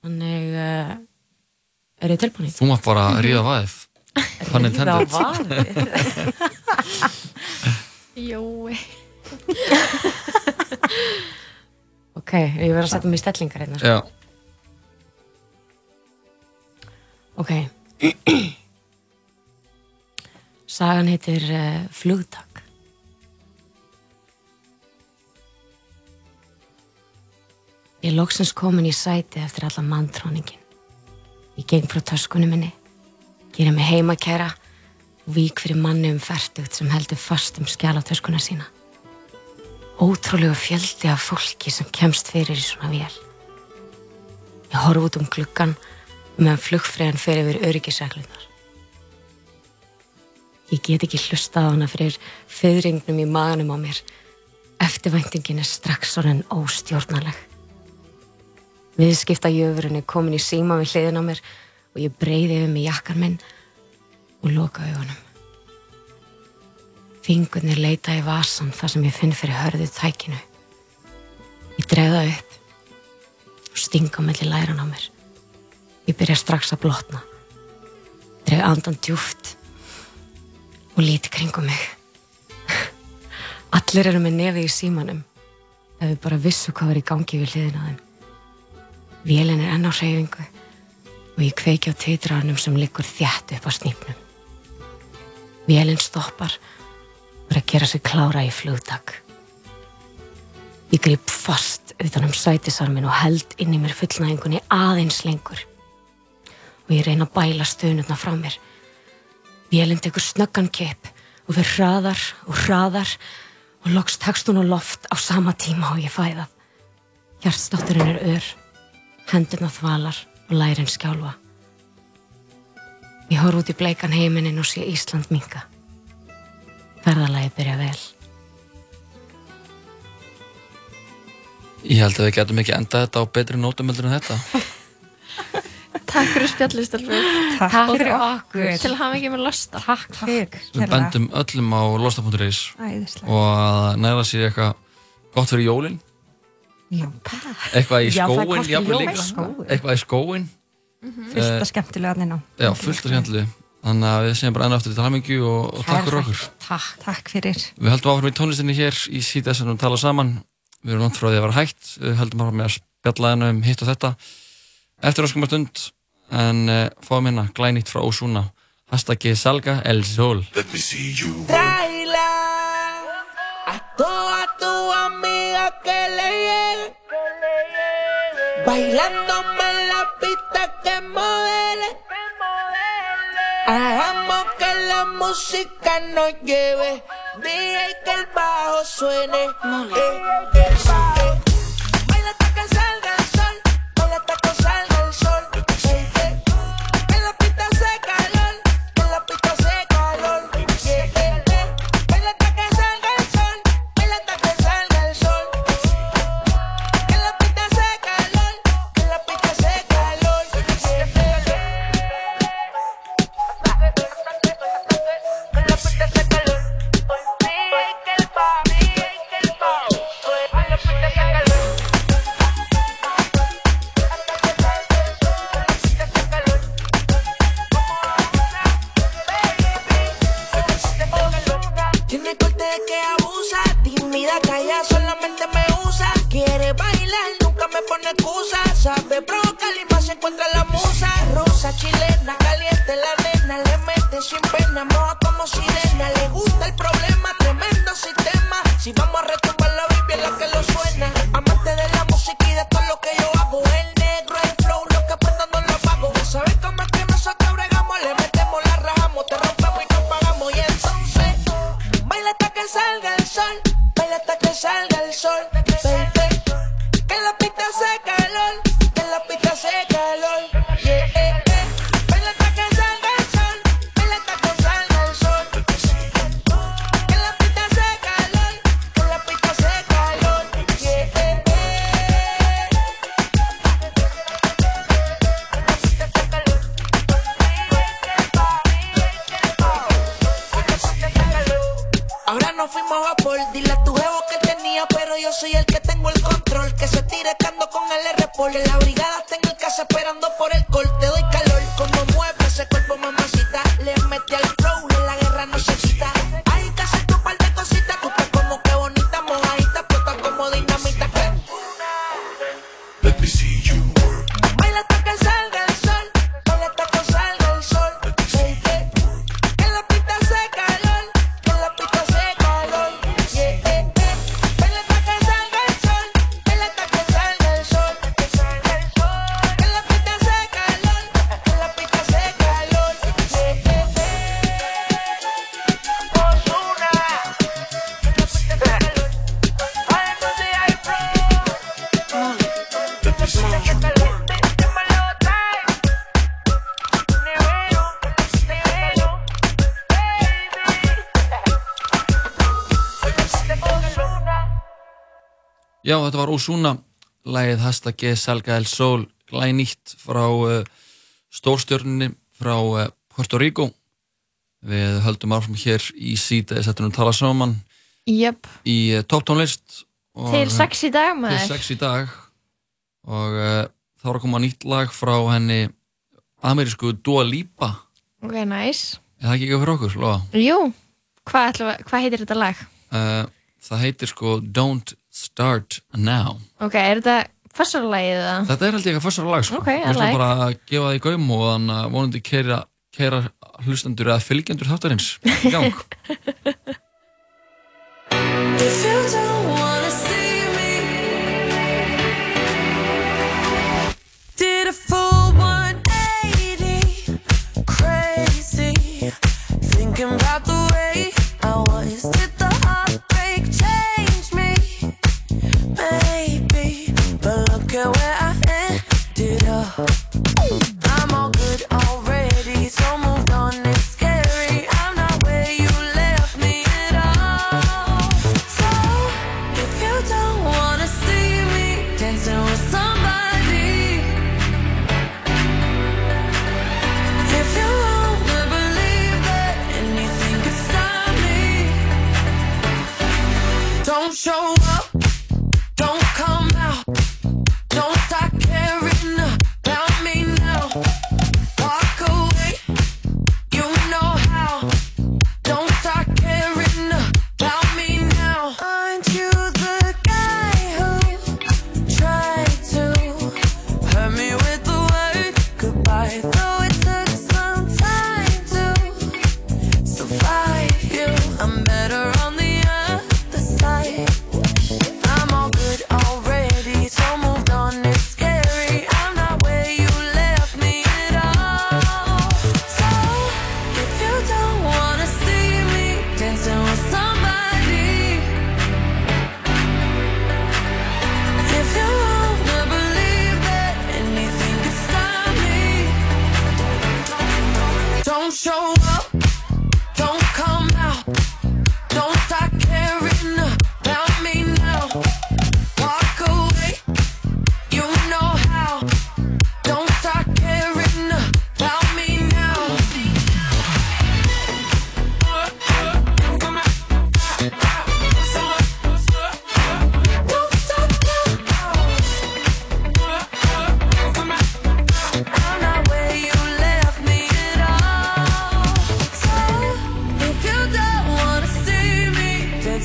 þannig uh, er þið tilbúinir? þú mátt bara ríða vaðið. Ríða intended. vaðið? Jói ok, ég verð að setja mig í stellingar hérna sko. Já, ok sagan heitir uh, flugtak Ég loksins komin í sæti eftir alla manntróningin. Ég geng frá töskunum minni, gerir mig heimakæra og vík fyrir manni um færtugt sem heldur fast um skjálatöskuna sína. Ótrúlegu fjöldi af fólki sem kemst fyrir í svona vél. Ég horf út um gluggan meðan flugfræðan fer yfir öryggisreglunar. Ég get ekki hlustað á hana fyrir fyrringnum í maganum á mér. Eftirvæntingin er strax orðin óstjórnaleg. Viðskipta jöfurinn er komin í síma við hliðin á mér og ég breyði yfir mig jakkan minn og loka augunum. Fingurnir leita í vasan þar sem ég finn fyrir hörðu tækinu. Ég dreða upp og stinga melli læran á mér. Ég byrja strax að blotna. Dreg andan djúft og líti kringum mig. Allir eru með nefið í símanum ef við bara vissu hvað var í gangi við hliðin á þeim. Vélin er enn á hreyfingu og ég kveiki á teitraðanum sem liggur þjætt upp á snýpnum. Vélin stoppar og er að gera sig klára í flugtak. Ég grip fast utan um sætisarmin og held inn í mér fullnæðingunni aðeins lengur. Og ég reyna að bæla stöðnutna frá mér. Vélinn tekur snöggan kepp og við hraðar og hraðar og loks tekst hún á loft á sama tíma og ég fæðað. Hjartstátturinn er ör, hendurna þvalar og lærin skjálfa. Ég horf út í bleikan heiminin og sé Ísland minka. Ferðalagi byrja vel. ég held að við getum ekki endað þetta á betri nótum heldur en þetta Takk fyrir spjallið, Stelfur. Takk fyrir fyrir okkur. Til að hafa ekki með losta. Takk fyrir. Við bendum öllum á losta.is og að næra sér eitthvað gott fyrir jólin Já, eitthvað í Já, skóin. Skóinn. eitthvað í skóin Fullt að skemmtilega hann inn á. Já, fullt af skemmtilegu Þannig að við segjum bara enn aftur til hamingju og, og takk fyrir okkur Takk. Takk fyrir. Við höldum áfram í tónlistinni hér í síðan sem við tala saman Við erum langt frá því að vera hægt Við höldum áfram með að spjalla hennu um hitt og þetta eftir öskum að stund en uh, fáum hérna glænýtt frá Osuna hashtaggi Salga El Sol Let me see you. Tráela a toda tu amiga que le llegue. Bailándome en la pista que modele. Hagamos que la música nos lleve. Dije que el bajo suene. Eh, þetta var Osuna lagið hashtaggi Salga El Sol glænýtt frá uh, stórstjörnunni frá uh, Puerto Rico við höldum áfram hér í síta settunum tala saman Jöp, í uh, topptónlist og- til sex í dag maður. til sex í dag og þá er að koma nýtt lag frá henni amerísku Dua Lipa Ok, nice. er það ekki eitthvað fyrir okkur, Lóa? Jú, hvað, hvað heitir þetta lag? Það heitir sko Don't Start Now Ok, er þetta farsarlagið eða? Þetta er held ég eitthvað fyrstara lag sko. Ok, I Við ætlum like. bara að gefa það í gaum og þannig að vonandi keira, keira hlustendur eða fylgjendur þáttarins í gang If you don't wanna see me, did a full 180, crazy, thinking about show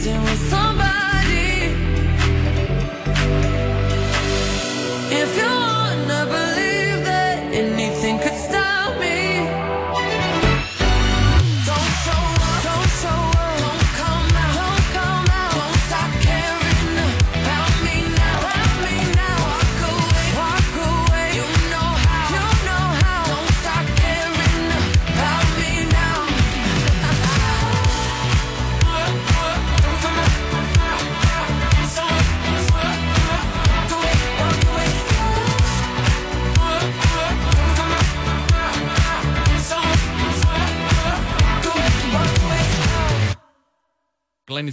distant with some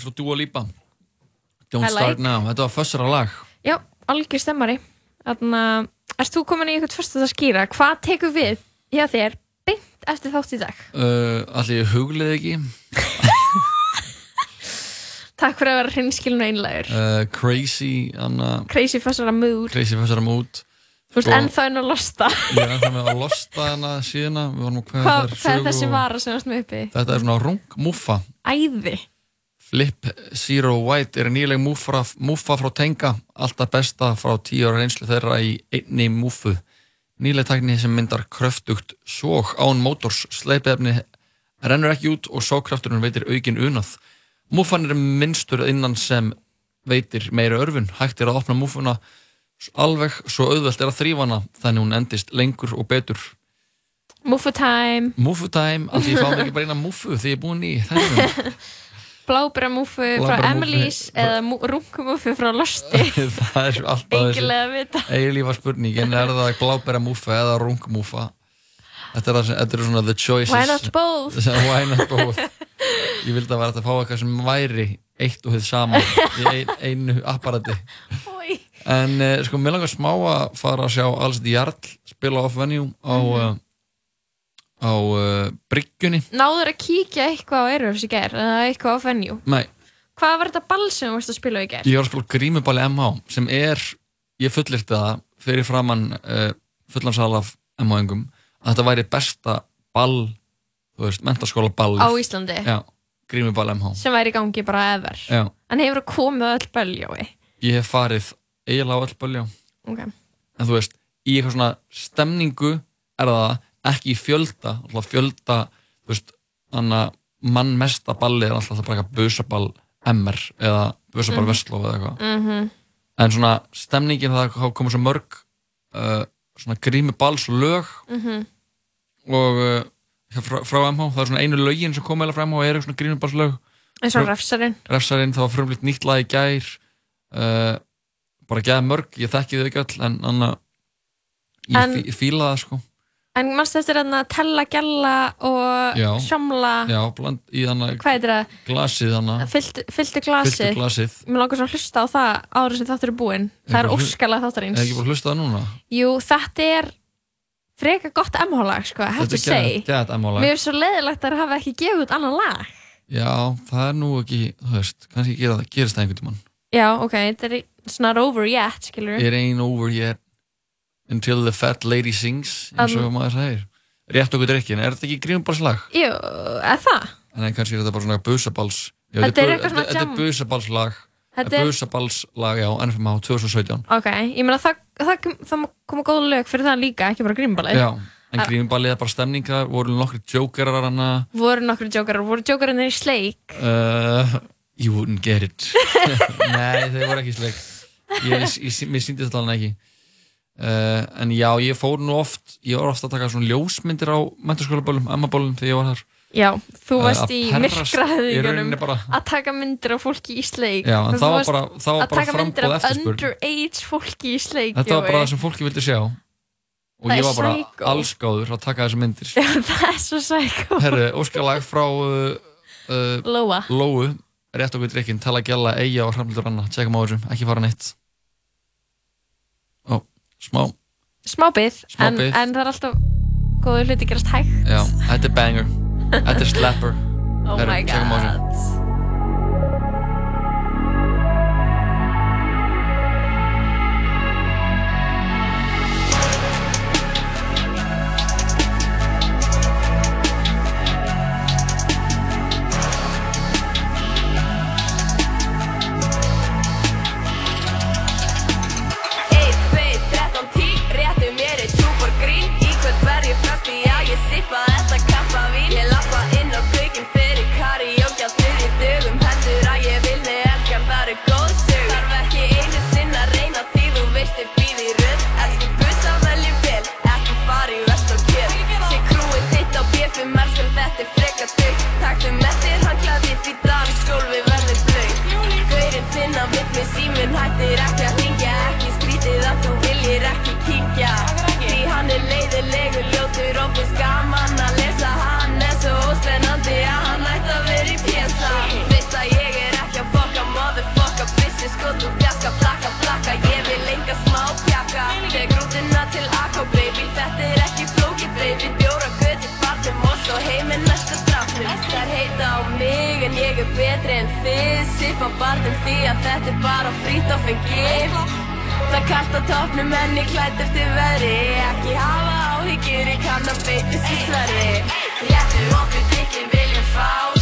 frá Dua Lipa. Don't I Start like. Now, þetta var fössara lag. Já, algjör stemmari. Þannig að, erst þú komin í eitthvað tvörst að skýra Hvað tekur við hjá þér beint eftir þátt í dag? uh, Allir ég huglið ekki. Takk fyrir að vera hreinskilin og einlægur. Uh, Crazy Anna, Crazy Fussara Mood. Crazy fössara mood. Þú veist, ennþá inn að losta. Ég er ennþá með að losta hana Við að hvað er þessi vara sem varst með uppi? Þetta er svona rung muffa. Æði Flip Zero White er nýleg muffa, muffa frá Tenga Alltaf besta frá 10 ára reynslu þeirra í einni muffu Nýleg tækni sem myndar kröftugt sóg án mótors sleipefni rennur ekki út og sókrafturinn veitir aukin unað. Muffan er minnstur innan sem veitir meira örfun hægt er að opna muffuna alveg svo auðvelt er að þrýfa hana þannig hún endist lengur og betur. Muffu time. Muffu time, af því ég fáum ekki bara eina muffu því ég er búin í þessum Blábæra múfu frá. Emily's eða rungumúfu frá Losti. Það er alltaf Engilega að vita. Eiginlífa spurningin er það glábæra múfa eða rungmúfa þetta er, þetta er svona the choices. Why not both? why not both? Ég vildi að vera að fá eitthvað sem væri eitt og þið saman í ein, einu apparati. En uh, sko mér langar smá að fara að sjá alls því Jarl spila off venue á uh, á uh, bryggjunni. Náður að kíkja eitthvað á Airwaves í gær eða eitthvað á venue Nei, Hvað var þetta ball sem þú varst að spila í gær? ég var að spila grímuballi MH sem er, ég fullirti það fyrir framann uh, fullansal af MH-engum að þetta væri besta ball þú veist, mentaskóla ball Á Íslandi? Já, grímuball MH sem væri í gangi bara ever. Já, En hefur það komið öll böljói? Ég hef farið eiginlega á öll bölja Ok. En þú veist, í eitthvað svona stemningu er það ekki í fjölda fjölda, þú veist anna mann mesta balli er alltaf bara eitthvað busaball MR eða busaball Mhm. Vestló eða eitthvað Mhm. en svona stemningin það komið svo mörg uh, svona grímuballs lög Mhm. og uh, frá, frá MH, það er svona einu lögin sem komið frá MH og eru svona grímuballs lög eins og refsarinn refsarinn, það var frumlít nýtt lag í gær uh, bara gæða mörg, ég þekki þau ekki öll en anna, ég En- fí, fíla það sko En mannst þetta er að tella, gjalla og Já. sjámla já, bland í þannig Hvað heitir það? glasið þannig Fylltu, fylltu glasið. Fylltu glasið. Mér langar svo að hlusta á það áður sem þáttur er búinn. Það er óskalag þáttarins er ekki bara að hlusta það núna? Jú, þetta er freka gott MH-lag, sko, I have to Þetta er geðveikt MH-lag. Mér er svo leiðilegt að það hafa ekki gefið út annan lag. Já, það er nú ekki, þú veist kannski gerist það einhvern tímann. Já, ok, þetta er not over yet, skilur it ain't over yet until the fat lady sings eins og Um, maður segir. Rétt okkur drikkin, er þetta ekki grímubalslag? Jú, eða það? en kannski er þetta bara svona busaballs. Já, Þetta er eitthvað svona þetta er jam. busaballslag. Þetta er- busaballslag, já, NFMH 2017 Ok, ég meina það, það, það koma góð lög fyrir það líka, ekki bara grímbalið Já, en grímuballið er bara stemninga voru nokkri jókerar hana Voru nokkru jókarar, voru jókararnir í sleik uh, You wouldn't get it. Nei, þeir voru ekki sleik ég, ég, ég, Mér síndi þetta alveg ekki uh, En já, ég fór nú oft Ég var oft að taka svona ljósmyndir á mentaskólaböllum, emmaböllum þegar ég var þar. Já, þú Eh, varst að í rauninni bara. að taka myndir af fólki í sleik. Já, en það var varst bara- það var að bara taka myndir af eftirspurn. underage fólki í sleik Þetta var bara það sem fólki vildi sjá. Og Það ég var bara psycho. allsgáður að taka þessu myndir. Já, það er svo sækó Herru, óskalag frá uh, uh, Lóa. Lóu. Rétt okkur drikkin, tala gæla, eiga og framlítur anna Tjekkum á þessu, ekki fara neitt. Ó, smá. Smá Smá en, en það er alltaf góður hluti gerast hægt. Já, þetta er banger. Þetta er slapper. Oh Herru, my god I out there. ég en ég er betri en þið. Sippa barnum því að þetta er bara frít og fengið. Það kallt á toppnum en ég klætt eftir veðri Ekki hafa áhyggjur, ég kann að beita sér sverri Réttur okkur diggir viljum fá.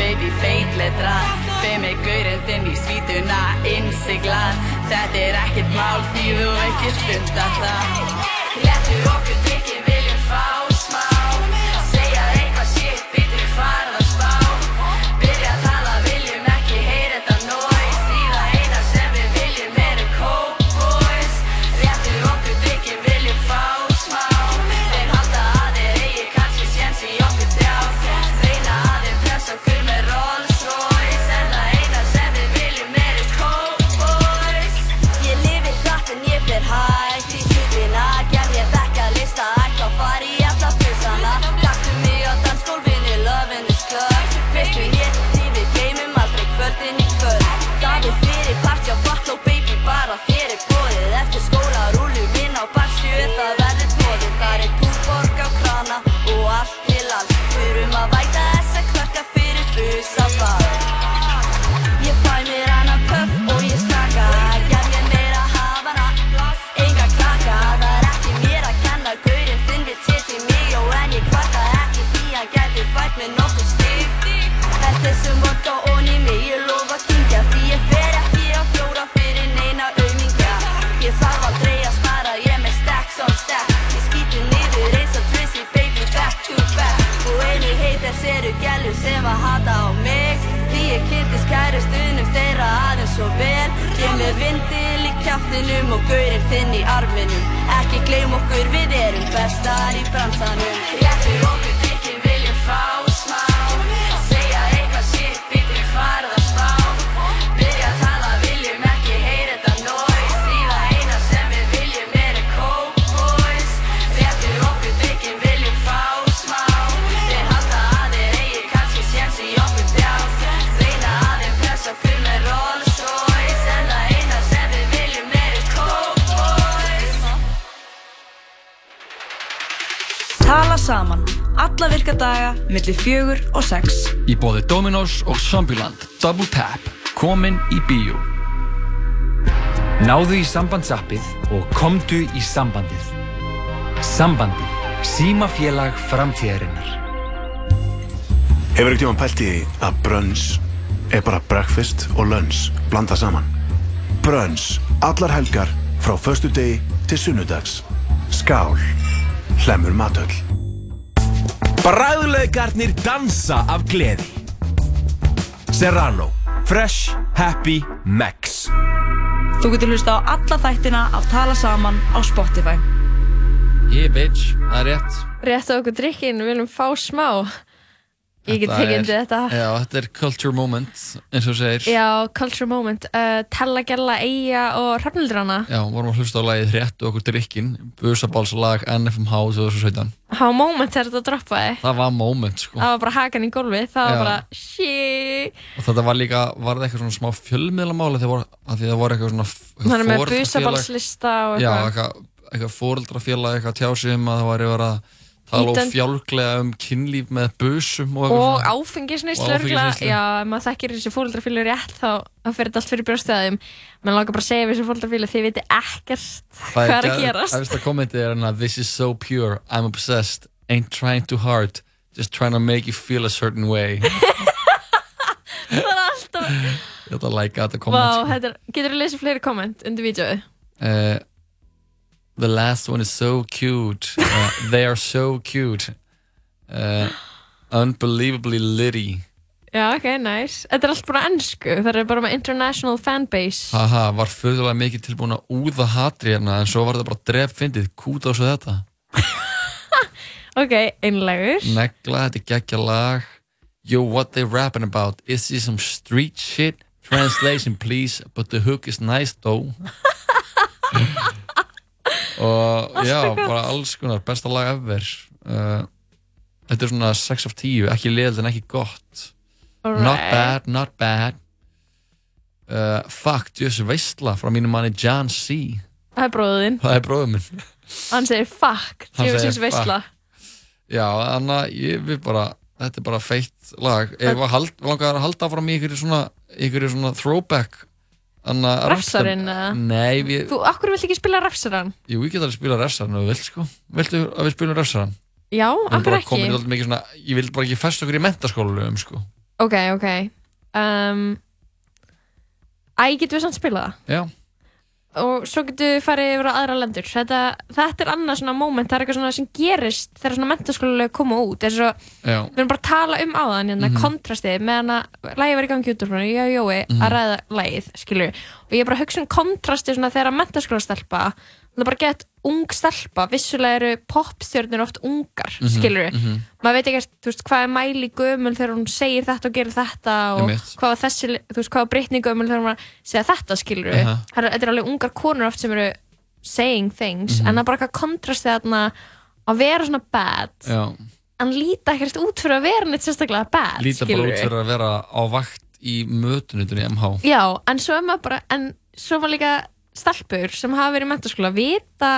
baby feitletra Feið mig gaurinn þinn í svítuna innsiglar Þetta er ekkert mál því þú ekki stundar það. Lettu okkur laugardaga millir fjögur og sex. Í bóði Dominos og Sambiland Double Tap. Komin í bíu. Náðu í sambandsappið og komdu í sambandið. Sambandið. Símafélag framtíðarinnar. Hefur ekkert tíma pælt í að brönns er bara breakfast og lunch blanda saman. Brönns. Allar helgar frá förstu degi til sunnudags. Skál. Hlemur matöll. Bræðulegarnir dansa af gleði. Serrano. Fresh. Happy. Max. Þú getur hlusta á alla þættina af Tala Saman á Spotify. Yeah bitch, það er rétt. Rétt á okkur drikkin, við viljum fá smá. Ég get ekki undir þetta. Já, þetta er culture moment, eins og segir. Já, culture moment. Uh, Tella, Gjalla, Eija og Rafnildrana. Já, vorum að hlusta á lagið Hrétt og okkur drikkinn, Busabálslag, NFMH 2017. Há moment er þetta að droppa þig? Það var moment, sko. Það var bara hakan í gólfi, það Já. var bara shit. Og þetta var líka, var það eitthvað svona smá fjölmiðlamáli þegar það voru eitthvað svona fóreldrafélag. Það er með busabálslista og eitthvað. Já, eitthvað fóreldrafélag, eitthvað tjásum að það var yfir að tala og Ítön- fjálglega um kynlíf með busum og, og áfengisneyslu. já, ef maður þekkir þessi fóldrafílu rétt þá, þá fyrir þetta allt fyrir brjóstæðum menn langar bara að segja þessi fóldrafílu þið viti ekkert Það hvað er að gerast. Efsta kommentið er hérna This is so pure, I'm obsessed. Ain't trying too hard. Just trying to make you feel a certain way. Það er alltaf. Ég ætla að læka þetta komment. er, getur þú lesið fleiri komment undir vídeoðu? uh, The last one is so cute uh, They are so cute uh, Unbelievably litty Já, ok, nice. Þetta er allt bara ennsku. Það er bara með international fanbase. Haha, var föðulega mikið tilbúin að úða hatri hérna En svo var þetta bara dref fyndið Kút á svo þetta Ok, einlegur. Negla, þetta er geggja lag Yo, what they rapping about? Is this some street shit? Translation please But the hook is nice though Og já, bara alls konar Besta lag ever uh, Þetta er svona 6 af 10 Ekki liðið en ekki gott Not Alright. bad, not bad uh, Fuck, djössu veistla Frá mínu manni John C Það er bróðin. Það er bróðum minn Hann segir fuck, fuck. veistla. Já, þannig að ég við bara Þetta er bara feitt lag Ef langar að halda fram í ykkur svona ykkur svona throwback Þannig að Refsarinn? Nei, við, Þú, akkur vill ekki spila refsarann? jú, við getum að spila refsarann ef við vilt sko Viltu að við spilum refsarann? Já, í ekki. svona Ég vil bara ekki festa okkur í mentaskólulegum sko Ok, ok. Um, æ, getur við samt spila það? Já Og svo getur við farið yfir á aðra lendur. Þetta, þetta er annað svona moment, það er eitthvað svona sem gerist þegar svona mentaskólulega koma út. Svo, við erum bara að tala um áðan hérna, Mhm. kontrastið meðan að lægi var í gangi út úr frá ég og Jói Mhm. að ræða lægið, og ég er bara að hugsa um kontrastið þegar mentaskólastelpa það er bara gett ung stelpa vissulega eru popstjörnir oft ungar Mhm, skilur, mhm. maður veit ekki veist, hvað er mæli gömul þegar hún segir þetta og gerir þetta og Einmitt. hvað var þessi þú veist, hvað var Britney gömul þegar hún að segja þetta skilur Aha. það er, þetta er alveg ungar konur oft sem eru saying things, Mhm. en það er bara eitthvað kontrastið þarna að vera svona bad Já en líta ekkert út fyrir að vera neitt sérstaklega bad Líta bara skilurðu. út fyrir að vera á vakt í mötunutunni MH já, en svo er maður bara en svo er maður líka stelpur sem hafa verið í mentaskóla vita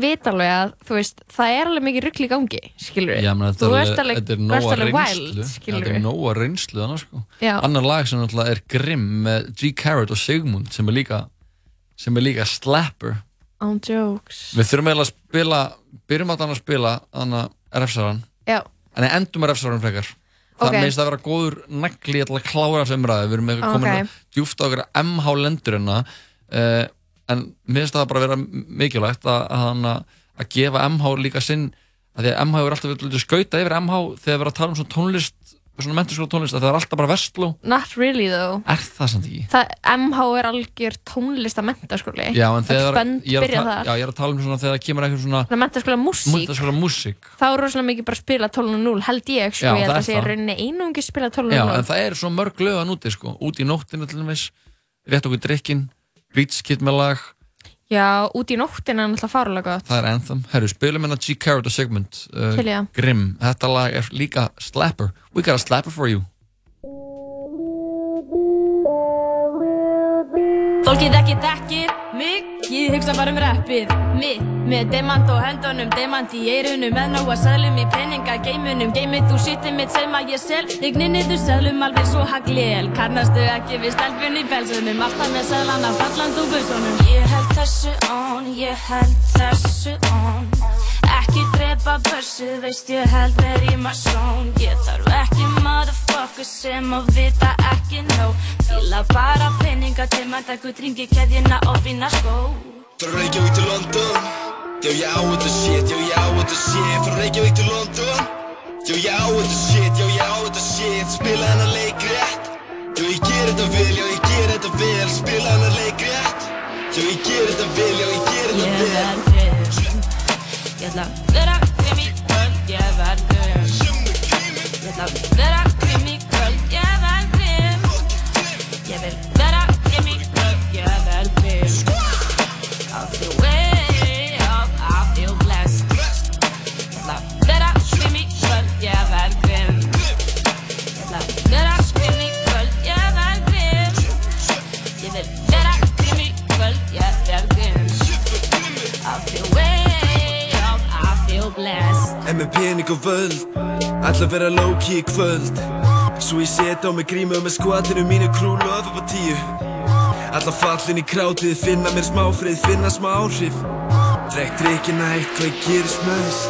vita alveg að þú veist það er alveg mikið ruggli í gangi skilur þetta þú ert alveg, er wild skilur Þetta er nóga reynslu annars sko Já. Annar lag sem náttúrulega er Grimm með G. Carrot og Sigmund sem er líka sem er líka slapper on jokes Við þurfum eiginlega að spila byrjum að þannig að spila þannig að refsaran já, en endum að refsaran frekar Það Ok. meðist að vera góður nagli til að klára þessu umræði Við erum komin Ok. okay. djúft á okkur MH lendur hérna uh, en mér finnst það bara vera mikilvægt að, að, að, að gefa MH líka sinn að því að MH hefur alltaf verið skauta yfir MH þegar við erum að tala um svona tónlist svona menturskóla tónlist að það er alltaf bara versló not really though. Er það samt ekki? það, MH er algjör tónlist að mentaskóli Já, en þegar ég er, að já, ég er að tala um svona þegar það kemur eitthvað svona mentaskóla músík. mentaskóla músík. Þá er rosalega mikið bara að spila 12.0 held ég sko, Já, ég held það að er sé það. rauninni einungi spila 12.0 Já, en það er svo mörg lögan úti sko. Úti í nóttinu til dæmis Rétt okkur drikkin Reach með lag. Já, út í nóttina er náttúrulega farulega gott. Það er Anthem. Herru, spilum hérna G. Carrot og Sigmund uh, Til það. Grimm. Þetta lag er líka slapper. We got a slapper for you. Fólkið ekki þekkir mig, ég hugsa bara um rappið. Mitt Með demant á höndunum, demant í eirunum Með nóga seglum í peninga geimunum Geimið þú sýttið mitt sem að ég sel. Ligninni þú seglum alveg svo haglél Karnastu ekki við stelpun í belsunum Alltaf með seglana falland úr busunum Ég held þessu on, ég held þessu on. Ekki drepa börsið, veist ég held mér í masón Ég þarf ekki motherfucker sem að vita ekki nóg. Fíla bara peninga til maður takku dringi keðjuna og fína skó. Frá Reykjavík til London. Já, ég á þetta shit, já, ég á þetta shit. Frá Reykjavík til London. Já, ég á þetta shit, já, ég á þetta shit. Spila hennar leik rétt Já, ég ger þetta vel, já, ég ger þetta vel. Spila hennar leik rétt Já, ég ger þetta vel, já, ég ger þetta Ég vel. verð grimm Ég ætla að vera í kvöld Ég verð grimm Ég ætla Ég verð grimm I feel way up, I feel blessed pening og völd Ætla að vera low-key í kvöld. Svo ég set á mig grímu með skvatinu mínu krú lof upp á tíu. Ætla fallin í krátið, finna mér smá frið, finna smá áhrif. Drekk drikkina eitthvað ég gerist næst?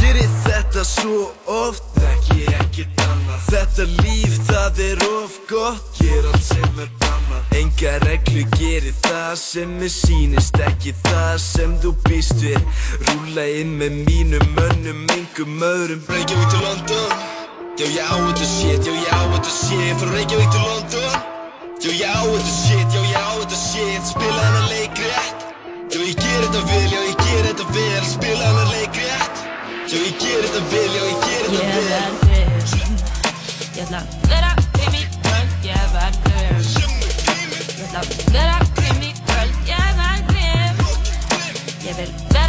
Gerir þetta svo oft, ekkert annað. Þetta líf það er of gott, ger allt sem er bannað. Enga reglu gerir það sem mér sýnist Ekki það sem þú býst við. Rúla inn með mínum mönnum, engum öðrum. Reykjavík til London. Já, ég á þetta shit, já, ég á þetta shit. Frá Reykjavík til London. Já, ég á þetta shit, já, ég á þetta shit. Spila hennar leik rétt. Já, ég ger þetta vel, já, ég ger þetta vel. Spila hennar leik rétt. Já, ég ger þetta vel, já, ég ger þetta Ég vel Ég ætla að vera grimm í kvöld Ég verð grimm Ég ætla að vera grimm í kvöld Ég verð grimm Ég vil vera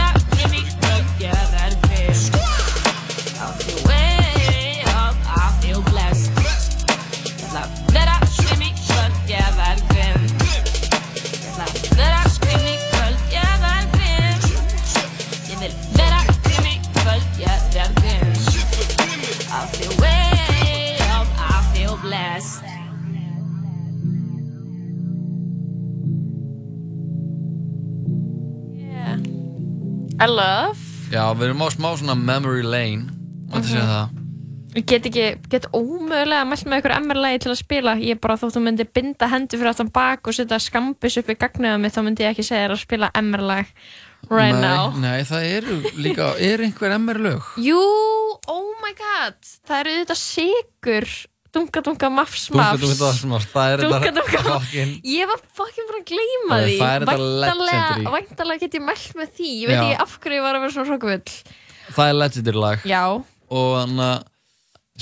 I love. Já, við erum á smá svona memory lane Mætti segja Mhm. það Ég get ekki, get ómögulega mælt með ykkur MR-lægi til að spila. Ég bara þótt þú myndi binda hendi fyrir aftan bak og setja skambis upp í gagnuða mitt, þá myndi ég ekki segja þér að spila MR-lag right nei, now. Nei, það eru líka, er einhver MR lög Jú, oh my god, það eru þetta sigur. Dunga, dunga, mafs, mafs. dunga, dunga, mafs, er fucking Ég var fucking bara að gleyma því. Væntanlega get ég mælt með því. Ég veit ekki af hverju ég var að vera svona hrókafull. Það er legendary lag Já. Og þannig að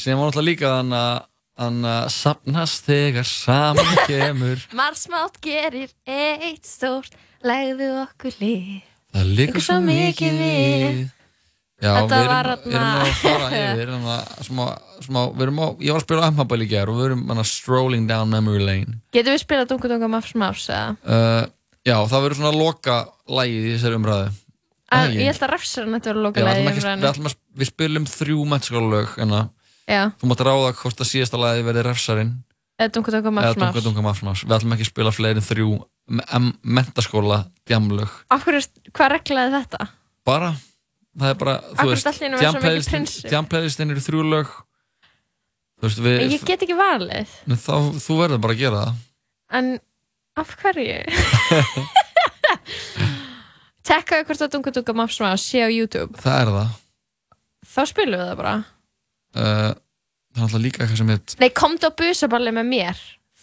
sem var náttúrulega líka þannig að þannig að sapnast þegar saman kemur Marsmátt gerir eitt stórt, legðu okkur lið. Það Liggur svo mikið við. Já, Þetta við erum, var við erum að fara yfir þannig að smá, smá, við erum á, ég var að spila M-Hubble í gerð og við erum bara strolling down memory lane. Getum við spilað dunga, dunga, mafs, mafs, eða? uh, Já, það verður svona loka lagið í þessari umræðu. En Æ, Ég held að refsarinn þetta verður við lokalega ætlum í ekki, við, umræðinu. ætlum að, við spilum þrjú mennskólalög en að Já, þú mátt ráða hvort að síðasta lagið verði refsarinn. Eða dunga, dunga, mafs, eða dunga dunga mafsmás við ætlum ekki að spila fleiri en þrjú mentaskóla djamlög. Af hverju, hvað reglaði þetta? bara, það er bara mikið prinsip? djamplaylistin eru þrjú lög þú veist við Ég get ekki valið. Þá, þú verður bara að gera það En af hverju? Tekkaðu hvort að dunga, dunga, mafs, mafs sé á YouTube. það er það Þá spilum við það bara. uh, það er alltaf líka eitthvað sem heit Nei, komdu á busaballi með mér.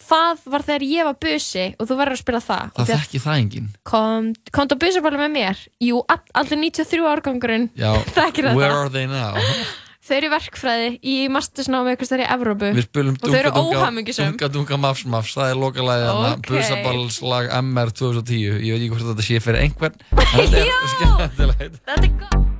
Það var þegar ég var busi og þú verður að spila það. það þekki það enginn Kom, komdu á busaballi með mér. Jú, all, allir 93 árgangurinn. Þekkir þetta. where are they now Þau eru verkfræði í mastersnámi eitthvað stær í Evrópu. og þau eru óhamingisum. dunga dunga mafs mafs það er lokalæðið okay. Ok. busabalslag MR 2010 ég veit ekki hvort þetta sé fyrir einhvern þetta er skemmtilegt Þetta er gott.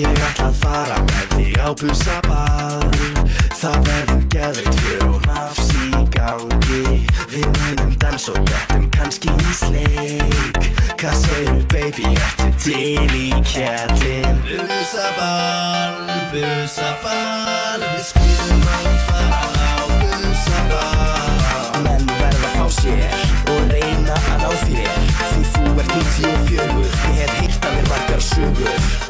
Ég ætla að fara með þig á busaball Það verður geðveikt fjör og nafs í gangi Við munum dans og getum kannski í sleik Hvað segir baby, ertu til í kjærlinn? Busaball, busaball Við skulum alveg fara á busaball. Menn verða að fá sér og reyna að ná þér. Því þú ert 94, ég hef heyrt að mér margar sögur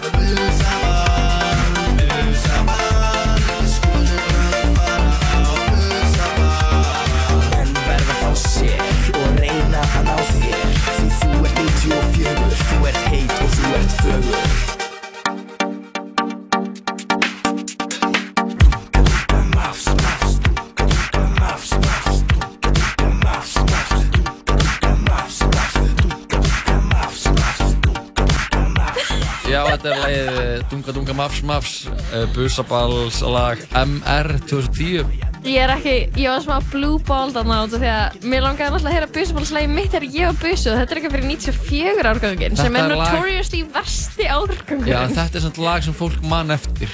Já, þetta er lagið eh, Dunga Dunga Mafs Mafs uh, Busaballs lag MR 2010 Ég er ekki, ég var blue ball þarna út af því að mér langaði náttúrulega að heyra busubálslægi mitt þegar ég var busu þetta er ekki fyrir 94 árgangin sem er notoriously versti árgangin Já, þetta er svona lag sem fólk man eftir.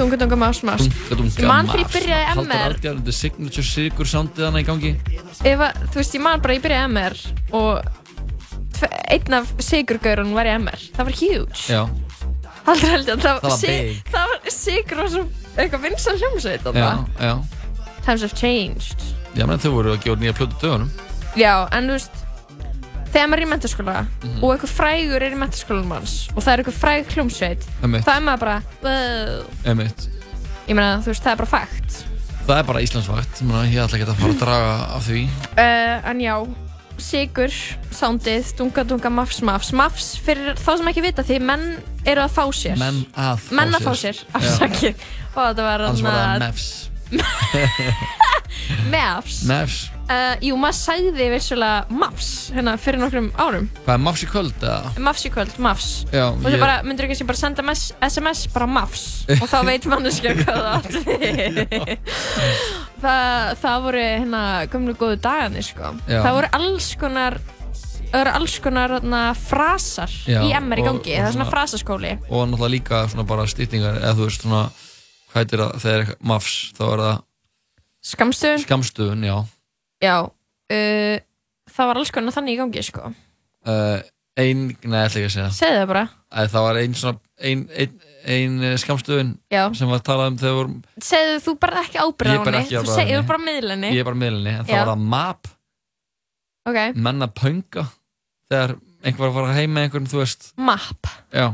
Dunga dunga más más Ég man þegar ég byrjaði Haldur MR Aldjar, þetta er signature sigur soundið hana í gangi. ef að, þú veist, ég man bara, ég byrjaði MR og einn af sigurgaurun var í MR það var huge Já, Haldur heldur að það, Það var sig- sigur og svo eitthvað vinsal hljómsveit já, þarna. já. Times have changed Já, menn þau voru að út nýja plötu dögunum. Já, en þú veist þegar maður er í mentaskóla Mhm. og eitthvað frægur er í mentaskólanum hans og það er eitthvað fræg Einmitt. þá er maður bara wow. Emitt. ég meina, þú veist, það er bara fakt Það er bara Íslandsvakt, Menna, ég ætla ekki að fara að draga af því. uh, en já, sigur soundið, dunga dunga mafs mafs mafs fyrir þá sem ekki vita því menn eru að fá sér Menn að fá menn að sér. fá sér, afsakið og þetta var Annars var Mefs Mefs. Uh, jú, maður sagði vissulega Mafs hérna fyrir nokkrum árum Hvað er Mafs í kvöld eða? Mafs í kvöld, Mafs Já, og þú ég- bara, myndir ekki sem bara senda mes- SMS bara Mafs og þá veit manneskja hvað það átti við. það, það voru hérna gömlu góðu dagarnir sko Já. það voru alls konar það voru alls konar hérna, frasar Já, í MR í og- gangi, og það er svona svona- frasaskóli Og náttúrulega líka svona bara stýtningar, eða þú veist svona, hvað heitir það, þegar eitthvað Mafs, þá er það skamstöðun skamstöðun, já. já, uh, það var alls konar þannig í gangi sko. Uh, ein, nei, ætla ekki að segja. segðu það bara. Æ, það var ein svona, ein, ein, ein eh, skamstöðun sem var talað um þegar vorum, segðu þú bara ekki ábyrða Ég á ber henni. þú henni. bara miðlenni ég er bara miðlinni, en Já. það var það MAP, ok, menn að pönga, þegar einhver var að fara heim með einhverjum, þú veist, map. Já,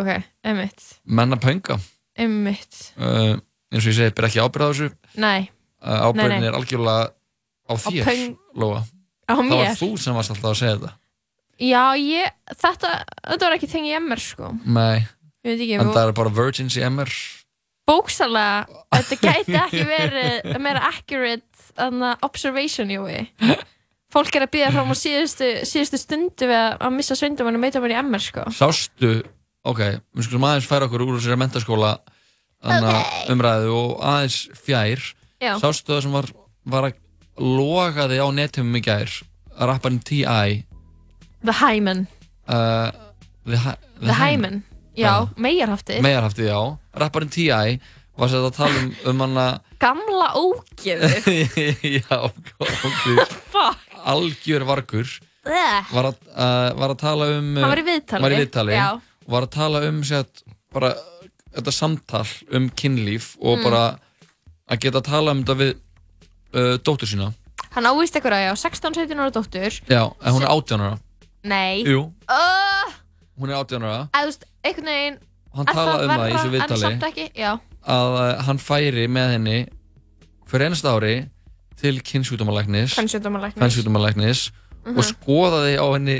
ok, emitt menn að pönga. Emitt, Uh, eins og ég segi, ber ekki ábyrða á þessu, uh, ábyrðin Nei, nei. er algjörlega á þér, Lóa. Það var mér þú sem varst alltaf að segja þetta. já, ég, þetta, þetta var ekki þeng í MR sko Nei, ekki, en það er bara virgins í MR. bóksalega þetta gæti ekki verið meira accurate observation Jói fólk er að býða fram á síðustu, síðustu stundu við að, missa sveindumann og meita mann í MR sko Sástu, ok, við skulum aðeins færa okkur úr þessari mentaskóla okay. umræðu og aðeins fjær. Já. Sástu það sem var, var að logaði á netum í gær, rapparinn T.I. The Hyman Uh, the, Hy- The Hyman, já, megarhaftið Megarhaftið, já. Rapparinn T.I. var sér að tala um, um hana gamla ógeðu já, fuck algjör vargur var að, uh, var að tala um Hann var í viðtali. var í viðtali Já. Var að tala um sér, bara, þetta samtal um kynlíf og Mm. bara að geta að tala um þetta við uh, dóttur sína. Hann ávist eitthvað, já, 16-17 ára dóttur. Já, en hún er 18 ára. Nei. Uh, hún er 18 ára. Eða þú veist, einhvern veginn Hann talaði um það í þessu viðtali. að uh, hann færi með henni fyrir einasta ári til kynnsjútumalæknis Mhm. og skoðaði á henni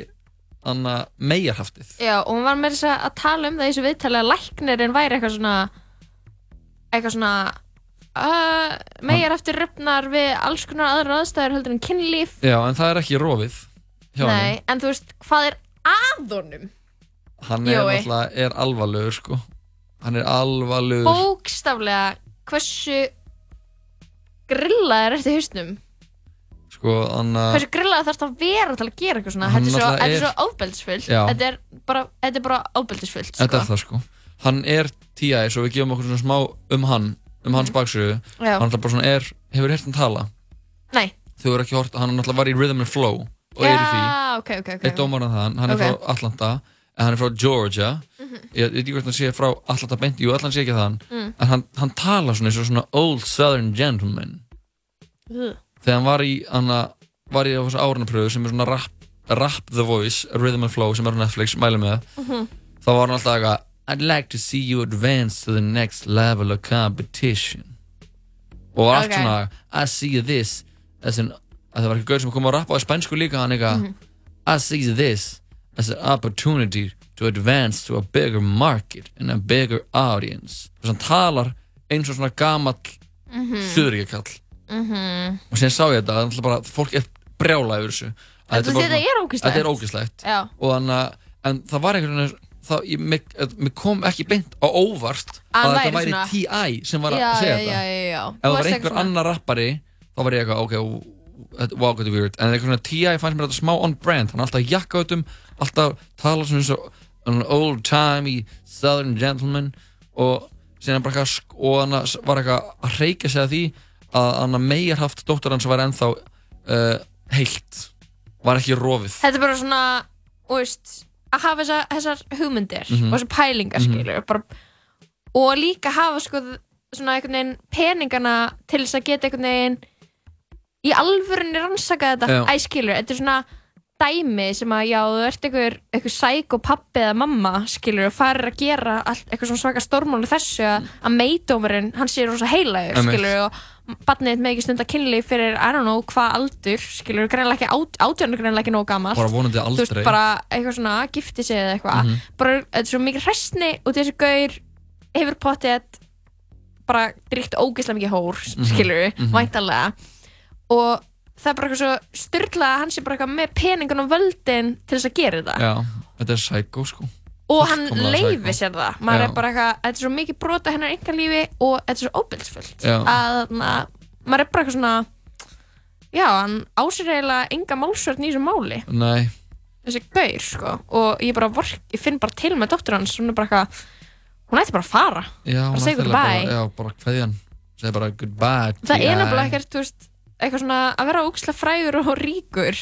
anna megarhaftið já, og hún var með þess að tala um það í þessu viðtali að læknirinn væri eitthvað svona eitthvað svona uh, megar eftir röfnar við alls konar aðra aðstæður heldur en kynlíf. Já, en það er ekki rofið hjá henni nei, en þú veist, hvað er að honum? hann er Jói. náttúrulega er alvarlegur sko. Hann er alvarlegur. Bókstaflega hversu grillaðir eftir hausnum sko hann hversu grillaðir þarfst að vera til að gera eitthvað svona Hann þetta er svo, er svo ofbeldisfullt Já. þetta er bara, bara ofbeldisfullt sko. þetta er það sko hann er T.I. svo við gefum okkur svona smá um hann um hans baksögu Mhm. Já. hann alltaf bara svona er hefur hann tala nei, þau eru ekki hort hann náttúrulega var í Rhythm and Flow og er í því já, ok, ok, ok eitt dómar en það hann er Ok. frá Atlanta en hann er frá Georgia Mhm. ég ég veit ekki hvort hann sé frá Atlanta beint jú, allan sé ekki það Mm. en hann, hann tala svona eins og svona old southern gentleman Ugh. Þegar hann var í hann var í þessu árunapröfu sem er svona rap, rap the voice, Rhythm and Flow sem er á Netflix, mælum með Mhm. þá var hann alltaf eitthvað I'd like to see you advance to the next level of competition og var allt Ok. svona I see this as an, að það var ekki gaur sem kom að rappa á spænsku líka hann eitthvað Mhm. I see this as an opportunity to advance to a bigger market and a bigger audience þess að hann talar eins og svona gamall Mhm. Suðuríkjakall Mhm. og síðan sá ég þetta, bara fólk er brjálað yfir þessu Þetta- bara þetta er ógeðslegt. Þetta er þannig að, en það var einhvern veginn þá, ég, mér, mér kom ekki beint á óvart Að að þetta væri T.I. sem var að Já, segja já, þetta já, já. ef það var einhver svona- annar rappari þá var ég eitthvað, ok, þetta- wow, þetta weird en eitthvað svona T.I. fannst mér þetta smá on brand hann er alltaf jakkautum, alltaf tala svona eins og an old timey southern gentleman og síðan bara eitthvað, og hann var eitthvað að hreyka sig að því að hann að megarhaft dóttur hans var ennþá uh, heilt var ekki rofið Þetta er bara svona, þú veist, að hafa þessa, þessar hugmyndir Mhm. og þessar pælingar, Mhm. skilur, bara, og líka hafa sko svona einhvern veginn peningana til þess að geta einhvern veginn í alvörunni rannsaka þetta, Já. æ, skilur, þetta er svona dæmi sem að, já, þú ert einhver, einhver sæk og pappi eða mamma, skilur, og farir að gera allt, eitthvað svona svaka stórmáli þessu að, að meidómarinn, hann sé rosa heilagur, skilur, og barnið með ekki stunda kynli fyrir, I don't know, hvað aldur, skilur, greinlega ekki, át, átjörnur greinlega ekki nóg gamalt. Bara vonandi Þú veist, aldrei. bara eitthvað svona, gifti sig eða eitthvað. Mhm. Bara, þetta er svo mikið hræstni og þessi gaur hefur pottið bara dríkt ógeðslega mikið hór, Mhm. skilur við, Mhm. væntalega. Og það er bara eitthvað svo styrlað að hann sé bara eitthvað með peningun og völdin til þess að gera þetta. Já, þetta er psycho sko Og hann psycho. sér það. Maður Já. er bara eitthvað, þetta er svo mikið brota hennar engalífi og þetta er svo óbilsfullt. Já. Að na, maður er bara eitthvað svona, já, hann ásir eiginlega enga málsvörn í þessu máli. Nei, Þessi gaur, sko. Og ég bara, vork, ég finn bara til með dóttur hans, hún er bara eitthvað, hún ætti bara að fara. já, hún segja ætlaði goodbye. bara, Já, bara kveðjan Segði bara goodbye Það er nefnilega ekkert, þú veist, eitthvað svona að vera ógslag frægur og ríkur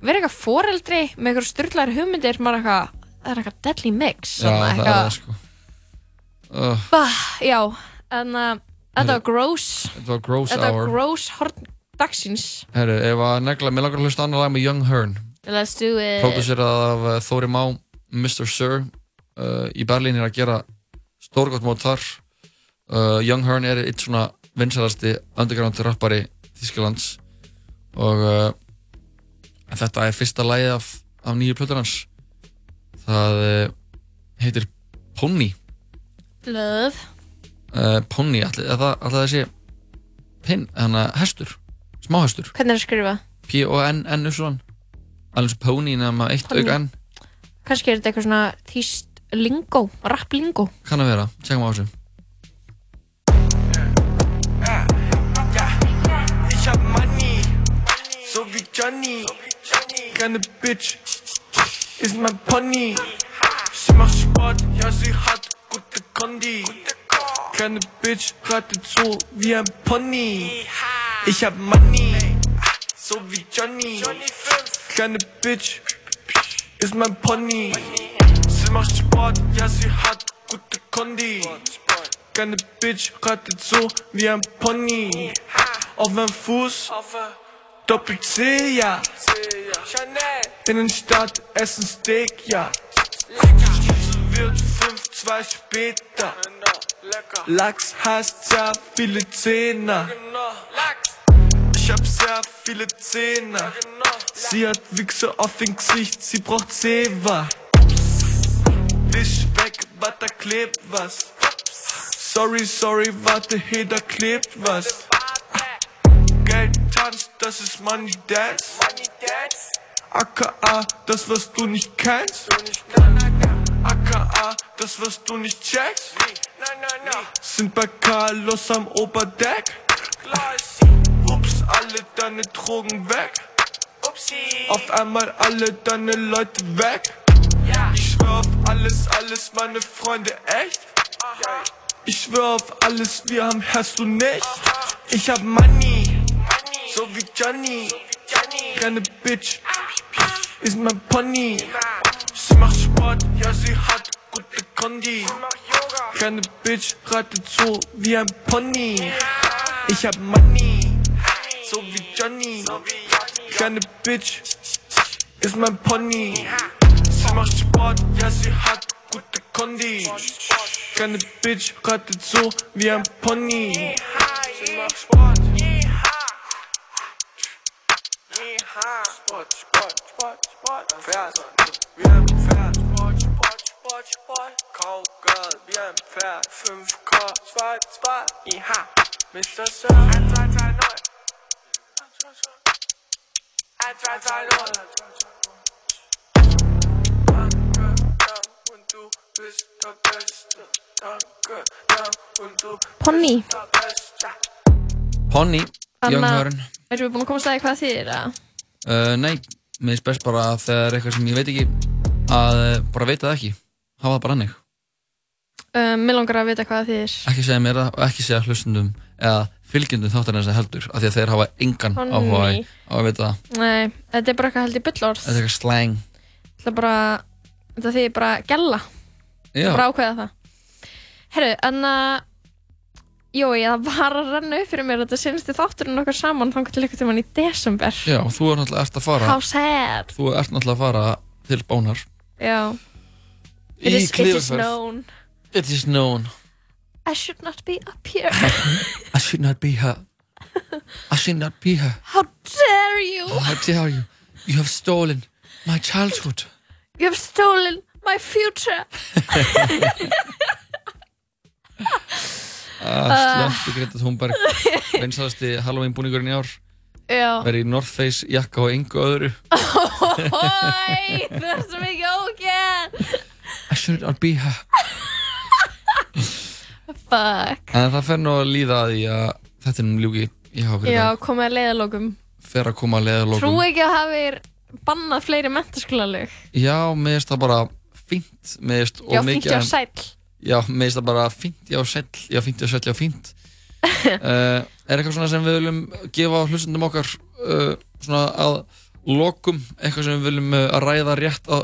vera eitthvað foreldri með eitthvað styrlaður hugmyndir, maður er eitthvað það er eitthvað deadly mix Já, þarna, það er það sko. Uh, Bah, Já, en uh, þetta var gross. Þetta var gross Þetta var hour. gross horn dagsins. Herru, ef að negla, mér langar að hlusta annar lag með Young Hearn. Let's do it. Producerað af uh, Þóri Má Mr. Sir uh, í Berlín er að gera stórgótt mót þar. Uh, Young Hearn er eitt svona vinsælasti underground rappari Þísklands og uh, þetta er fyrsta lagið af, af nýju plötur hans það uh, heitir Pony Love uh, Pony, ætli það sé pinn, þannig að hestur smáhestur, Hvernig er að skrifa? P-O-N-N alveg svo Pony nema eitt auka N. Kannski er þetta eitthvað svona þýst lingo, rap lingo. Kann að vera, tjekkum á þessu. Ich hab Money, so wie Johnny. Keine Bitch, ist mein Pony. Sie macht Sport, ja, sie hat gute Kondi. Keine Bitch, reitet so wie ein Pony. Ich hab Money, so wie Johnny. Keine Bitch, ist mein Pony. Sie macht Sport, ja, sie hat gute Kondi. Keine Bitch reitet so wie ein Pony. Auf einem Fuß, Doppel-C, ja. Innenstadt, essen Steak, ja. Wird 5-2 später. Lachs heißt sehr viele Zehner. Ich hab sehr viele Zähne. Sie hat Wichse auf dem Gesicht, sie braucht Zewa. Wisch weg, warte, da klebt was. Sorry, sorry, warte, hey, da klebt was. Geld tanzt, das ist Money Dance. AKA, das was du nicht kennst. AKA, das was du nicht checkst. Sind bei Carlos am Oberdeck. Ups, alle deine Drogen weg. Auf einmal alle deine Leute weg. Ich schwör auf alles, alles, meine Freunde, echt. Ich schwör auf alles, wir haben hast du nicht. Ich hab Money, so wie Johnny. Keine Bitch, ist mein Pony. Sie macht Sport, ja, sie hat gute Kondi. Keine Bitch, reitet so wie ein Pony. Ich hab Money, so wie Johnny. Keine Bitch, ist mein Pony. Sie macht Sport, ja, sie hat gute Kondi. Keine Bitch, reitet so wie ein Pony. Sie macht Sport. Sport, Sport, Sport, Sport, Pferd. Wir haben Pferd. Sport, Sport, Sport, Sport. Cowgirl, wir haben Pferd. 5K, 2, 2, IH. Mr. Sir. 1, 2, 3, 0. 1, 2, 3, 0. Und du Ponni Ponni, Younghörn erum við búin að komast að því hvað það þýðir að uh, Nei, mér best bara að þegar er eitthvað sem ég veit ekki að uh, bara veita það ekki. Hafa það bara hannig um, Mér langar að vita hvað það þýðir. Ekki segja mér það og ekki segja hlustundum eða fylgjendum þáttarins að heldur af því að þeir hafa engan áhuga á að vita það. Nei, þetta er bara eitthvað held í bullorð. Þetta er eitthvað slang. Þetta er bara, þetta þýðir bara gælla Já. Bara ákveða það. Herru, en að Jói, það var að renna upp fyrir mér þetta senstu þátturinn okkar saman þangar til eitthvað tímann í desember. Já, þú er náttúrulega ert að fara How sad. þú ert náttúrulega að fara til bónar. Já. It is, it is known. It is known. I should not be up here. I should not be her I should not be her How dare you. How dare you. You have stolen my childhood. You have stolen my future Ah, Slöndu Greta Thunberg. Vinsalasti Halloween búningurinn í ár. Já. Verið í North Face jakka og engu öðru. Hói, þú ert svo mikið ógeð. I should not be her. Fuck. En það fer nú að líða að því að þetta er nú ljúki Já, komið að leiðalókum Fer að koma að leiða Trú ekki að hafi bannað fleiri mentaskólalög Já, mér finnst það bara fínt Já, fínt já sæll Já, mér finnst það bara fínt já sæll Já, fínt já sæll já fínt. Uh, Er eitthvað svona sem við viljum gefa hlustundum okkar uh, svona að lokum eitthvað sem við viljum uh, að ræða rétt, á,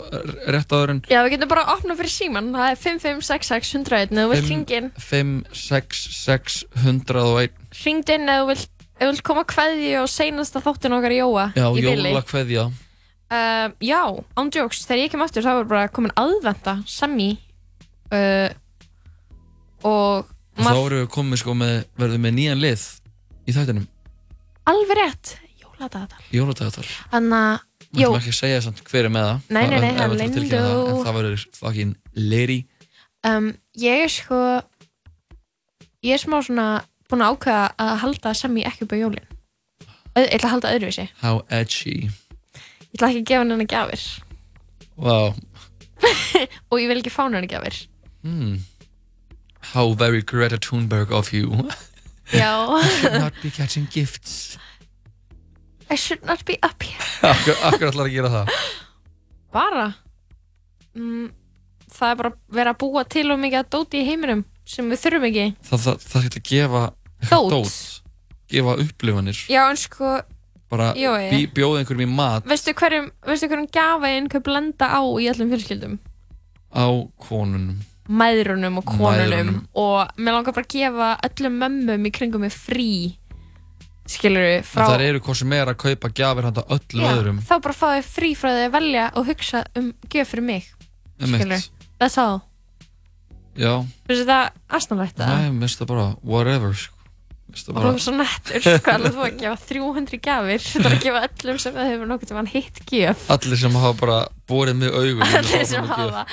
rétt áður en Já, við getum bara að opna fyrir síman Það er 5566 101 Ef þú vilt hringin 5, 6, 6, 101 Hringd inn ef þú vilt, þú vilt koma kveðju og seinasta þáttin okkar í Jóa Já, jóla kveðja. Uh, Já, án jokes, þegar ég kem aftur þá er bara komin aðvenda Sammy uh, og þá erum við komið sko með verðum með nýjan lið í þættinum. Alveg rétt. Jóladagatal. Jóladagatal. Þannig að, Við jó, ætlum ekki að segja samt hver er með það. Nei, nei, nei, Það- við að tilkynna það. En það verður fucking lady um, ég er sko Ég er smá svona búin að ákveða að halda Sammy ekki upp á jólin. Ö- Ég ætla að halda öðruvísi. How edgy. Ég ætla ekki að gefa henni gjafir. Wow og ég vil ekki fá henni gjafir. Hmm. How very Greta Thunberg of you. Já. I should not be catching gifts. I should not be up here. Akkur, akkur ætlar að gera það? Bara? Mm, Það er bara verið að búa til og mikið að dóti í heiminum sem við þurfum ekki. Það, það, það getur að gefa Dót. dót. Gefa upplifanir. Já en sko, Bara Jói. bí, bjóða einhverjum í mat. Veistu hverjum, veistu hverjum gafa einhver blenda á í öllum fjölskyldum? Á konunum mæðrunum og konunum Mæðrunum. og mér langar bara að gefa öllum mömmum í kringum mig frí skilur við frá það eru hvað sem er að kaupa gjafir handa öllum öðrum. þá bara fá þau frí frá því að velja og hugsa um gjöf fyrir mig Einmitt. skilur that's all. Já, finnst þetta aðstæðanlegt nei, mér finnst það bara whatever sko. Mér finnst það og þú bara er svo nettur hvað er þú að gefa 300 gjafir. Þetta er að gefa öllum sem það hefur nokkuð tímann hitt gjöf. Allir sem hafa bara borið með augum allir sem hafa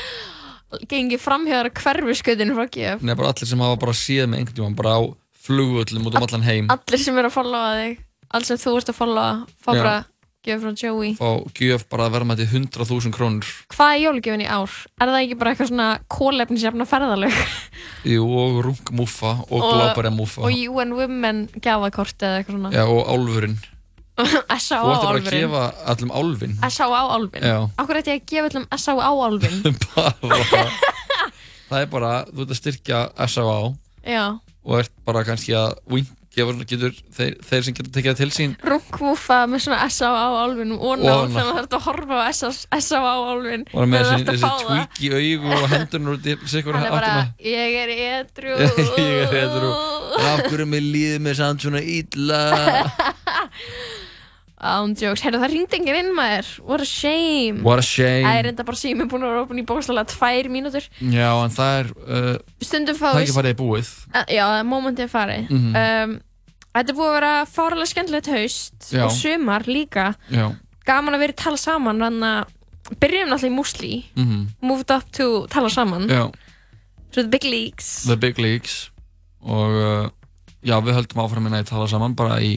gengið framhjáðar hverfiskautinu frá gjöf Nei, bara allir sem hafa bara séð með einhvern tímann bara á flugvöllum út um allan heim. allir sem eru að followa þig. Allir sem þú ert að followa fá Já. bara gjöf frá Joey. Fá gjöf bara að verðmæti 100.000 krónur. Hvað er jólugjöfin í ár? er það ekki bara eitthvað svona kólefnisjafna ferðalög? Jú, og rungmúfa og glábarjamúfa og UN Women gafakort eða eitthvað svona. Já, og álfurinn S.A. Þú ætti bara að gefa allum álfin S.A. álfin Já. okkur ætti ég að gefa öllum S.A. álfin bara, Það er bara, þú ert að styrkja S.A.A. já og ert bara kannski að wink, gefur, getur, þeir, þeir sem getur tekið það til sín rungmúfa með svona S.A. álfin og ná Og ná. þannig að það ert að horfa á S.A. álfin og með þessi, það. tweak í augu og hendurnar út í sikur hann er bara, áttina ég er edru ég er og af hverju mér líður mér samt svona illa án jokes, heyrðu það ringdi enginn inn maður. What a shame. What a shame. það er enda bara sími búin að vera opin í bókslega tvær mínútur. Já, en það er uh, stundum það er ekki farið í búið. Uh, Já, momentið er farið. Mhm. um, Þetta er búið að vera fáralega skemmtilegt haust Já. og sumar líka. Já, gaman að vera að tala saman þannig að byrjum náttúrulega í Musli mhm, moved up to tala saman. Já. So the big leagues. The Big Leagues. Og uh, já, við höldum áfram minna í tala saman bara í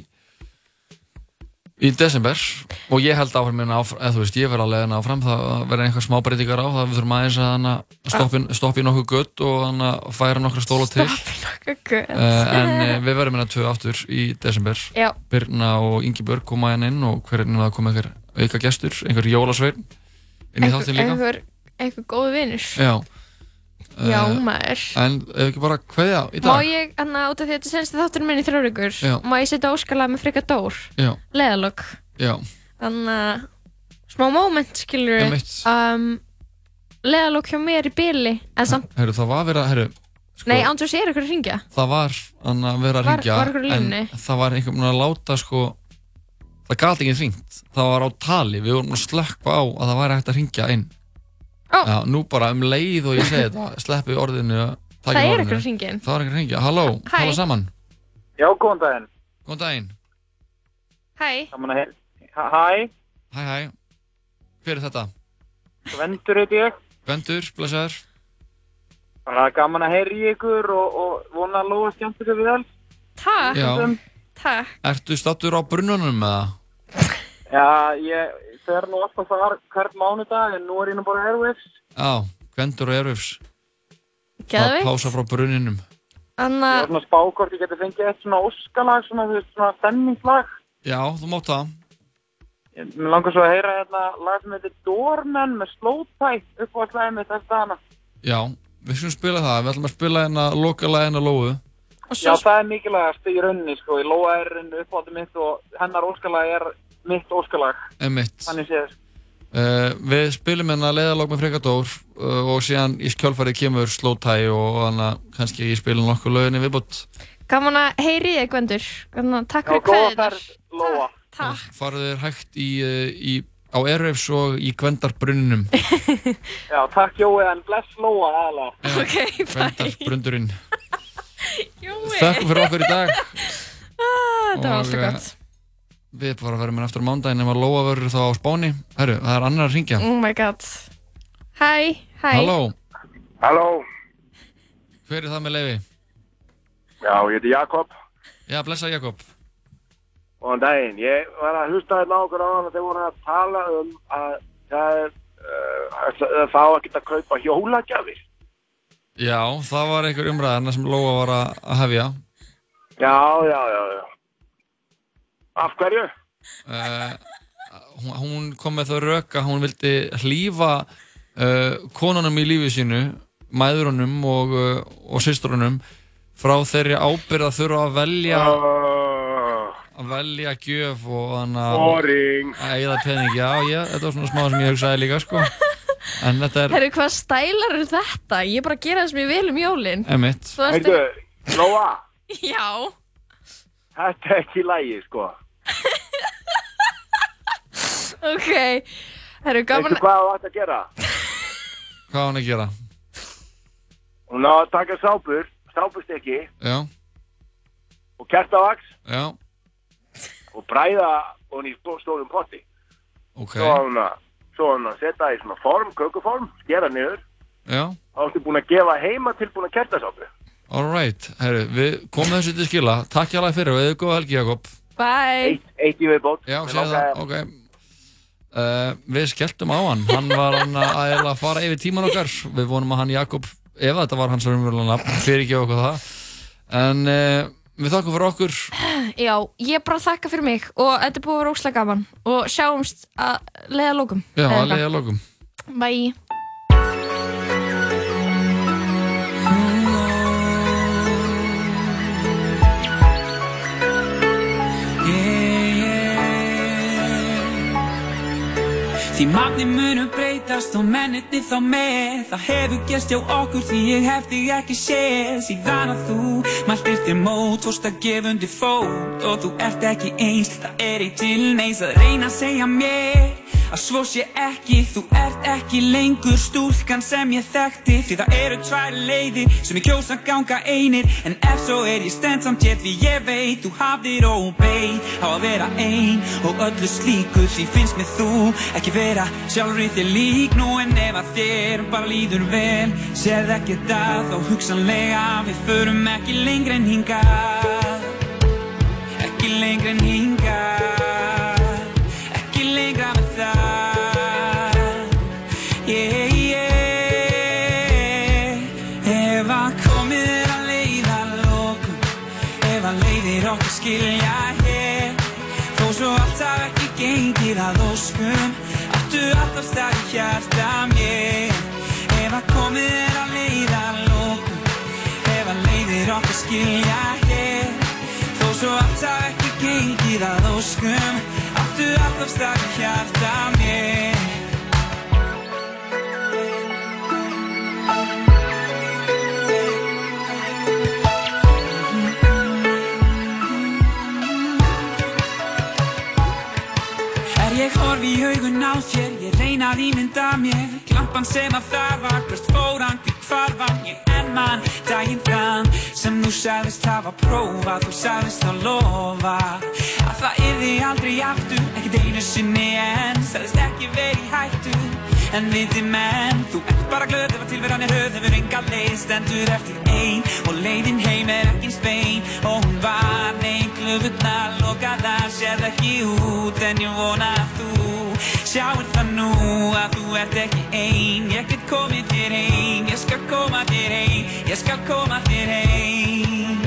í desember og ég held áfram hérna áfram, eða þú veist, ég verð alveg hérna áfram það verður einhver smá breytingar á það við þurfum aðeins að hana stoppi, stoppi nokkuð gutt og hana færa nokkra stóla til. Nokkuð gutt. uh, en uh, við verðum hérna tvö aftur í desember. Já. Birna og Ingi Björg koma hérna inn og hvernig það koma einhver auka gestur, einhver jólasvein inn í þáttin líka. einhver, einhver góð vinnur Já, Já, Eh, maður. En ef ekki bara kveðja í Má dag ég, hann út af því að þetta senst þátturinn minn í þrjórugur Já. Má ég setja óskalag með frika dór? Já, Leðalokk já, Þannig að smá moment skilur um, Leðalokk hjá mér í bili En samt, herru það var verið að, herru sko, nei, Andrós er ykkur að ringja það var hann að vera að ringja en það var einhvern veginn að láta sko það gæti ekki hringt. Það var á tali, við vorum að slökka á að það væri hægt að ringja inn Ó. Já, nú bara um leið og ég segi þetta sleppi orðinu Það er hringja inn. það einhver að ringja, halló, tala saman Já, góðan daginn. góðan daginn, Hæ. Hæ, hæ hæ hver er þetta? Gvendur heiti ég. Gvendur, blessaður Bara gaman að heyra í ykkur og, og vona að lofa skemmt ykkur við alls. takk. Takk ertu stattur á brunnunum eða? Já, ég fer nú alltaf þar hvert mánudag en nú er ég nú bara Airwaves. Já, Gvendur og Erfus Geðveikt. pása frá brunninum Ég Anna, er svona spákort, ég geti fengið eitt svona óskalag, svona, svona stemningslag. já, þú mátt það Ég- Mér langar svo að heyra hérna lag sem heitir Doorman með Slowtie upp á slæði mitt eftir hana. já, við skulum spila það, við ætlum að spila hérna lokalega hérna lóðu Já, það er mikilvægast í rauninni, sko. Ég lóa er uppátti mitt og hennar óskalag er mitt óskalag. Emitt. Þannig séð. Uh, við spilum hérna leiðalók með Frekadór uh, og síðan í skjálfarið kemur Slowtie og að kannski ég spila nokkuð löginni viðbútt. gaman að heyri þig, Gvendur Takk fyrir góða kveðið ferð, Lóa. Takk Farðu þér hægt í, í, á Airwaves og í Gvendarbrunninum. Já, takk Jói, en bless Lóa aðalega. Ok, Gvendarbrundurinn. Jói Þakku fyrir okkur í dag. Ah, Þetta var alltaf gott Við bara verðum hérna aftur á mándaginn ef að Lóa verður þá á Spáni. Herru, það er annar að ringja. Oh my god Hæ, hæ Halló, Halló, hver er það með leiði? já, ég heiti Jakob. Já, blessa Jakob. Góðan daginn, ég var að hlusta hérna á okkur á hann og þeir voru að tala um að það er, uh, fá að geta að kaupa hjólagjafir. Já, það var einhver umræðarna sem Lóa var að að hefja. Já, já, já, já. Af hverju? Uh, hún, kom með þau rök að hún vildi hlýfa uh, konunum í lífi sínu, mæðurunum og, uh, og sýstrunum frá þeirri ábyrð að þurfa að velja að velja gjöf og þannig að eigða pening, já, já, þetta var svona smá sem ég hugsaði líka, sko. En þetta er Herru, hvað stælar er þetta? Ég er bara að gera það sem ég vil um jólin. Emitt Heyrðu, Lóa, Já. Þetta er ekki lægi, sko. Ok Herru, gaman Veistu hvað þú ætti að gera? Hvað á hann að gera? Hún á að taka sápur, sápustykki Já, og kertavaks já, og bræða hún í stó- stórum potti. ok Svo á hún að, svo á hún að setja í svona form, kökuform, skera niður. Já, Þá ertu búin að gefa heima tilbúin að kertasápu. alright, herru, við komum þessu til skila Takk hjá fyrir og eða góða helgi, Jakob Bye. Eitt í viðbót. Já, segja það, ok. Uh, Við skelltum á hann. Hann var hann að eiginlega fara yfir tíman okkar. Við vonum að hann Jakob Ef þetta var hans raunverulega nafn Fyrir ekki okkur það. En uh, við þakkum fyrir okkur. Já, ég bara þakka fyrir mig og þetta er búið að vera óslega gaman. Og sjáumst að leiða lókum Já, að leiða lokum eitthvað. Bye Því magni munum breytast og mennirni þá með. Það hefur gerst hjá okkur því ég hef þig ekki séð. Síðan að þú mæltir þér mót Fórst að gefa undir fót. Og þú ert ekki eins Það er eitt til neins að reyna að segja mér Að svo sé ekki, þú ert ekki lengur stúlkan sem ég þekkti. Því það eru tvær leiðir sem ég kjósa ganga einir. En ef svo er ég stend samt hér því ég veit Þú hafðir óbeit á að vera ein og öllu slíku Því finnst mér þú ekki vera sjálfrið þig lík nú en ef að þér bara líður vel séð ekki það þá hugsanlega við förum ekki lengri en hinga ekki lengri en hinga ekki lengra með það. Yeah, yeah. Ef að komið er að leiða lókum ef að leiðir okkur skilja hér þó svo alltaf ekki gengið að óskum alltaf stað í hjarta mér. Ef að komið er að leiða lókum Ef að leiðir okkur skilja hér. Þó svo allt hafi ekki gengið að óskum alltaf stað í hjarta mér ég horfi í augun á þér, ég reyna að ímynda mér. Klampan sem að það var, hvert fór hann, því hvar var ég? Enn mann Daginn fram sem þú sagðist hafa prófað, þú sagðist þá lofa Að það yrði aldrei aftur, ekkert einu sinni en Sagðist ekki verið hættu, en viti menn Þú ert bara glöð ef að tilveran er höð, hefur enga leið Stendur eftir ein. Og leiðin heim er ekki eins bein Og hún var neinn glöfurnar lokaðar, sér ekki út. En ég vona að þú sjáir það nú að þú ert ekki ein. Ég get komið þér ein, ég skal koma þér ein Ég skal koma þér ein.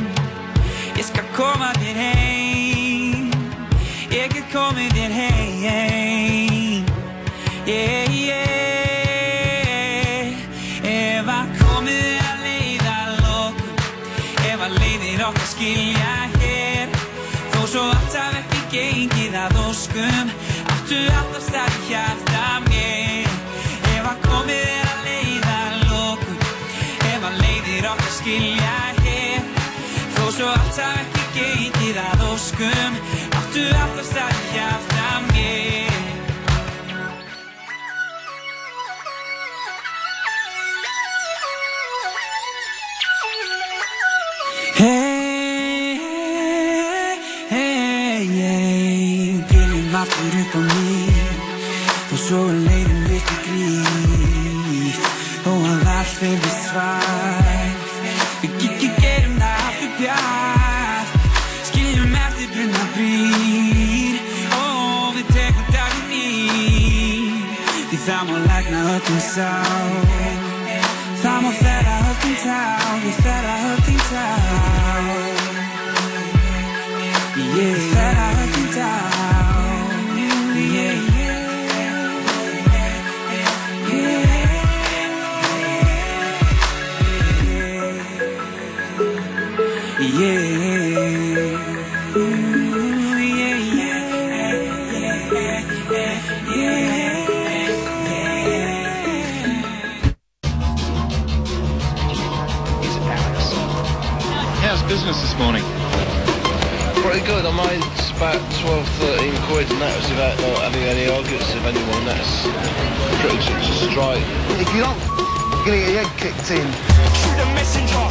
Ég skal koma þér ein. Ég get komið þér heim Yeah, yeah skilja hér. Þó svo allt haf ekki gengið að óskum Áttu alltaf í hjarta mér. Ef að komið er að leiða lokum Ef að leiðir okkar skilja hér. Þó svo allt haf ekki gengið að óskum Áttu alltaf í hjarta má lækna Pretty good. I made about 12, 13 quid, and that was without not having any arguments with anyone. That's pretty just strike. If you don't, you're gonna get your head kicked in. Shoot a messenger,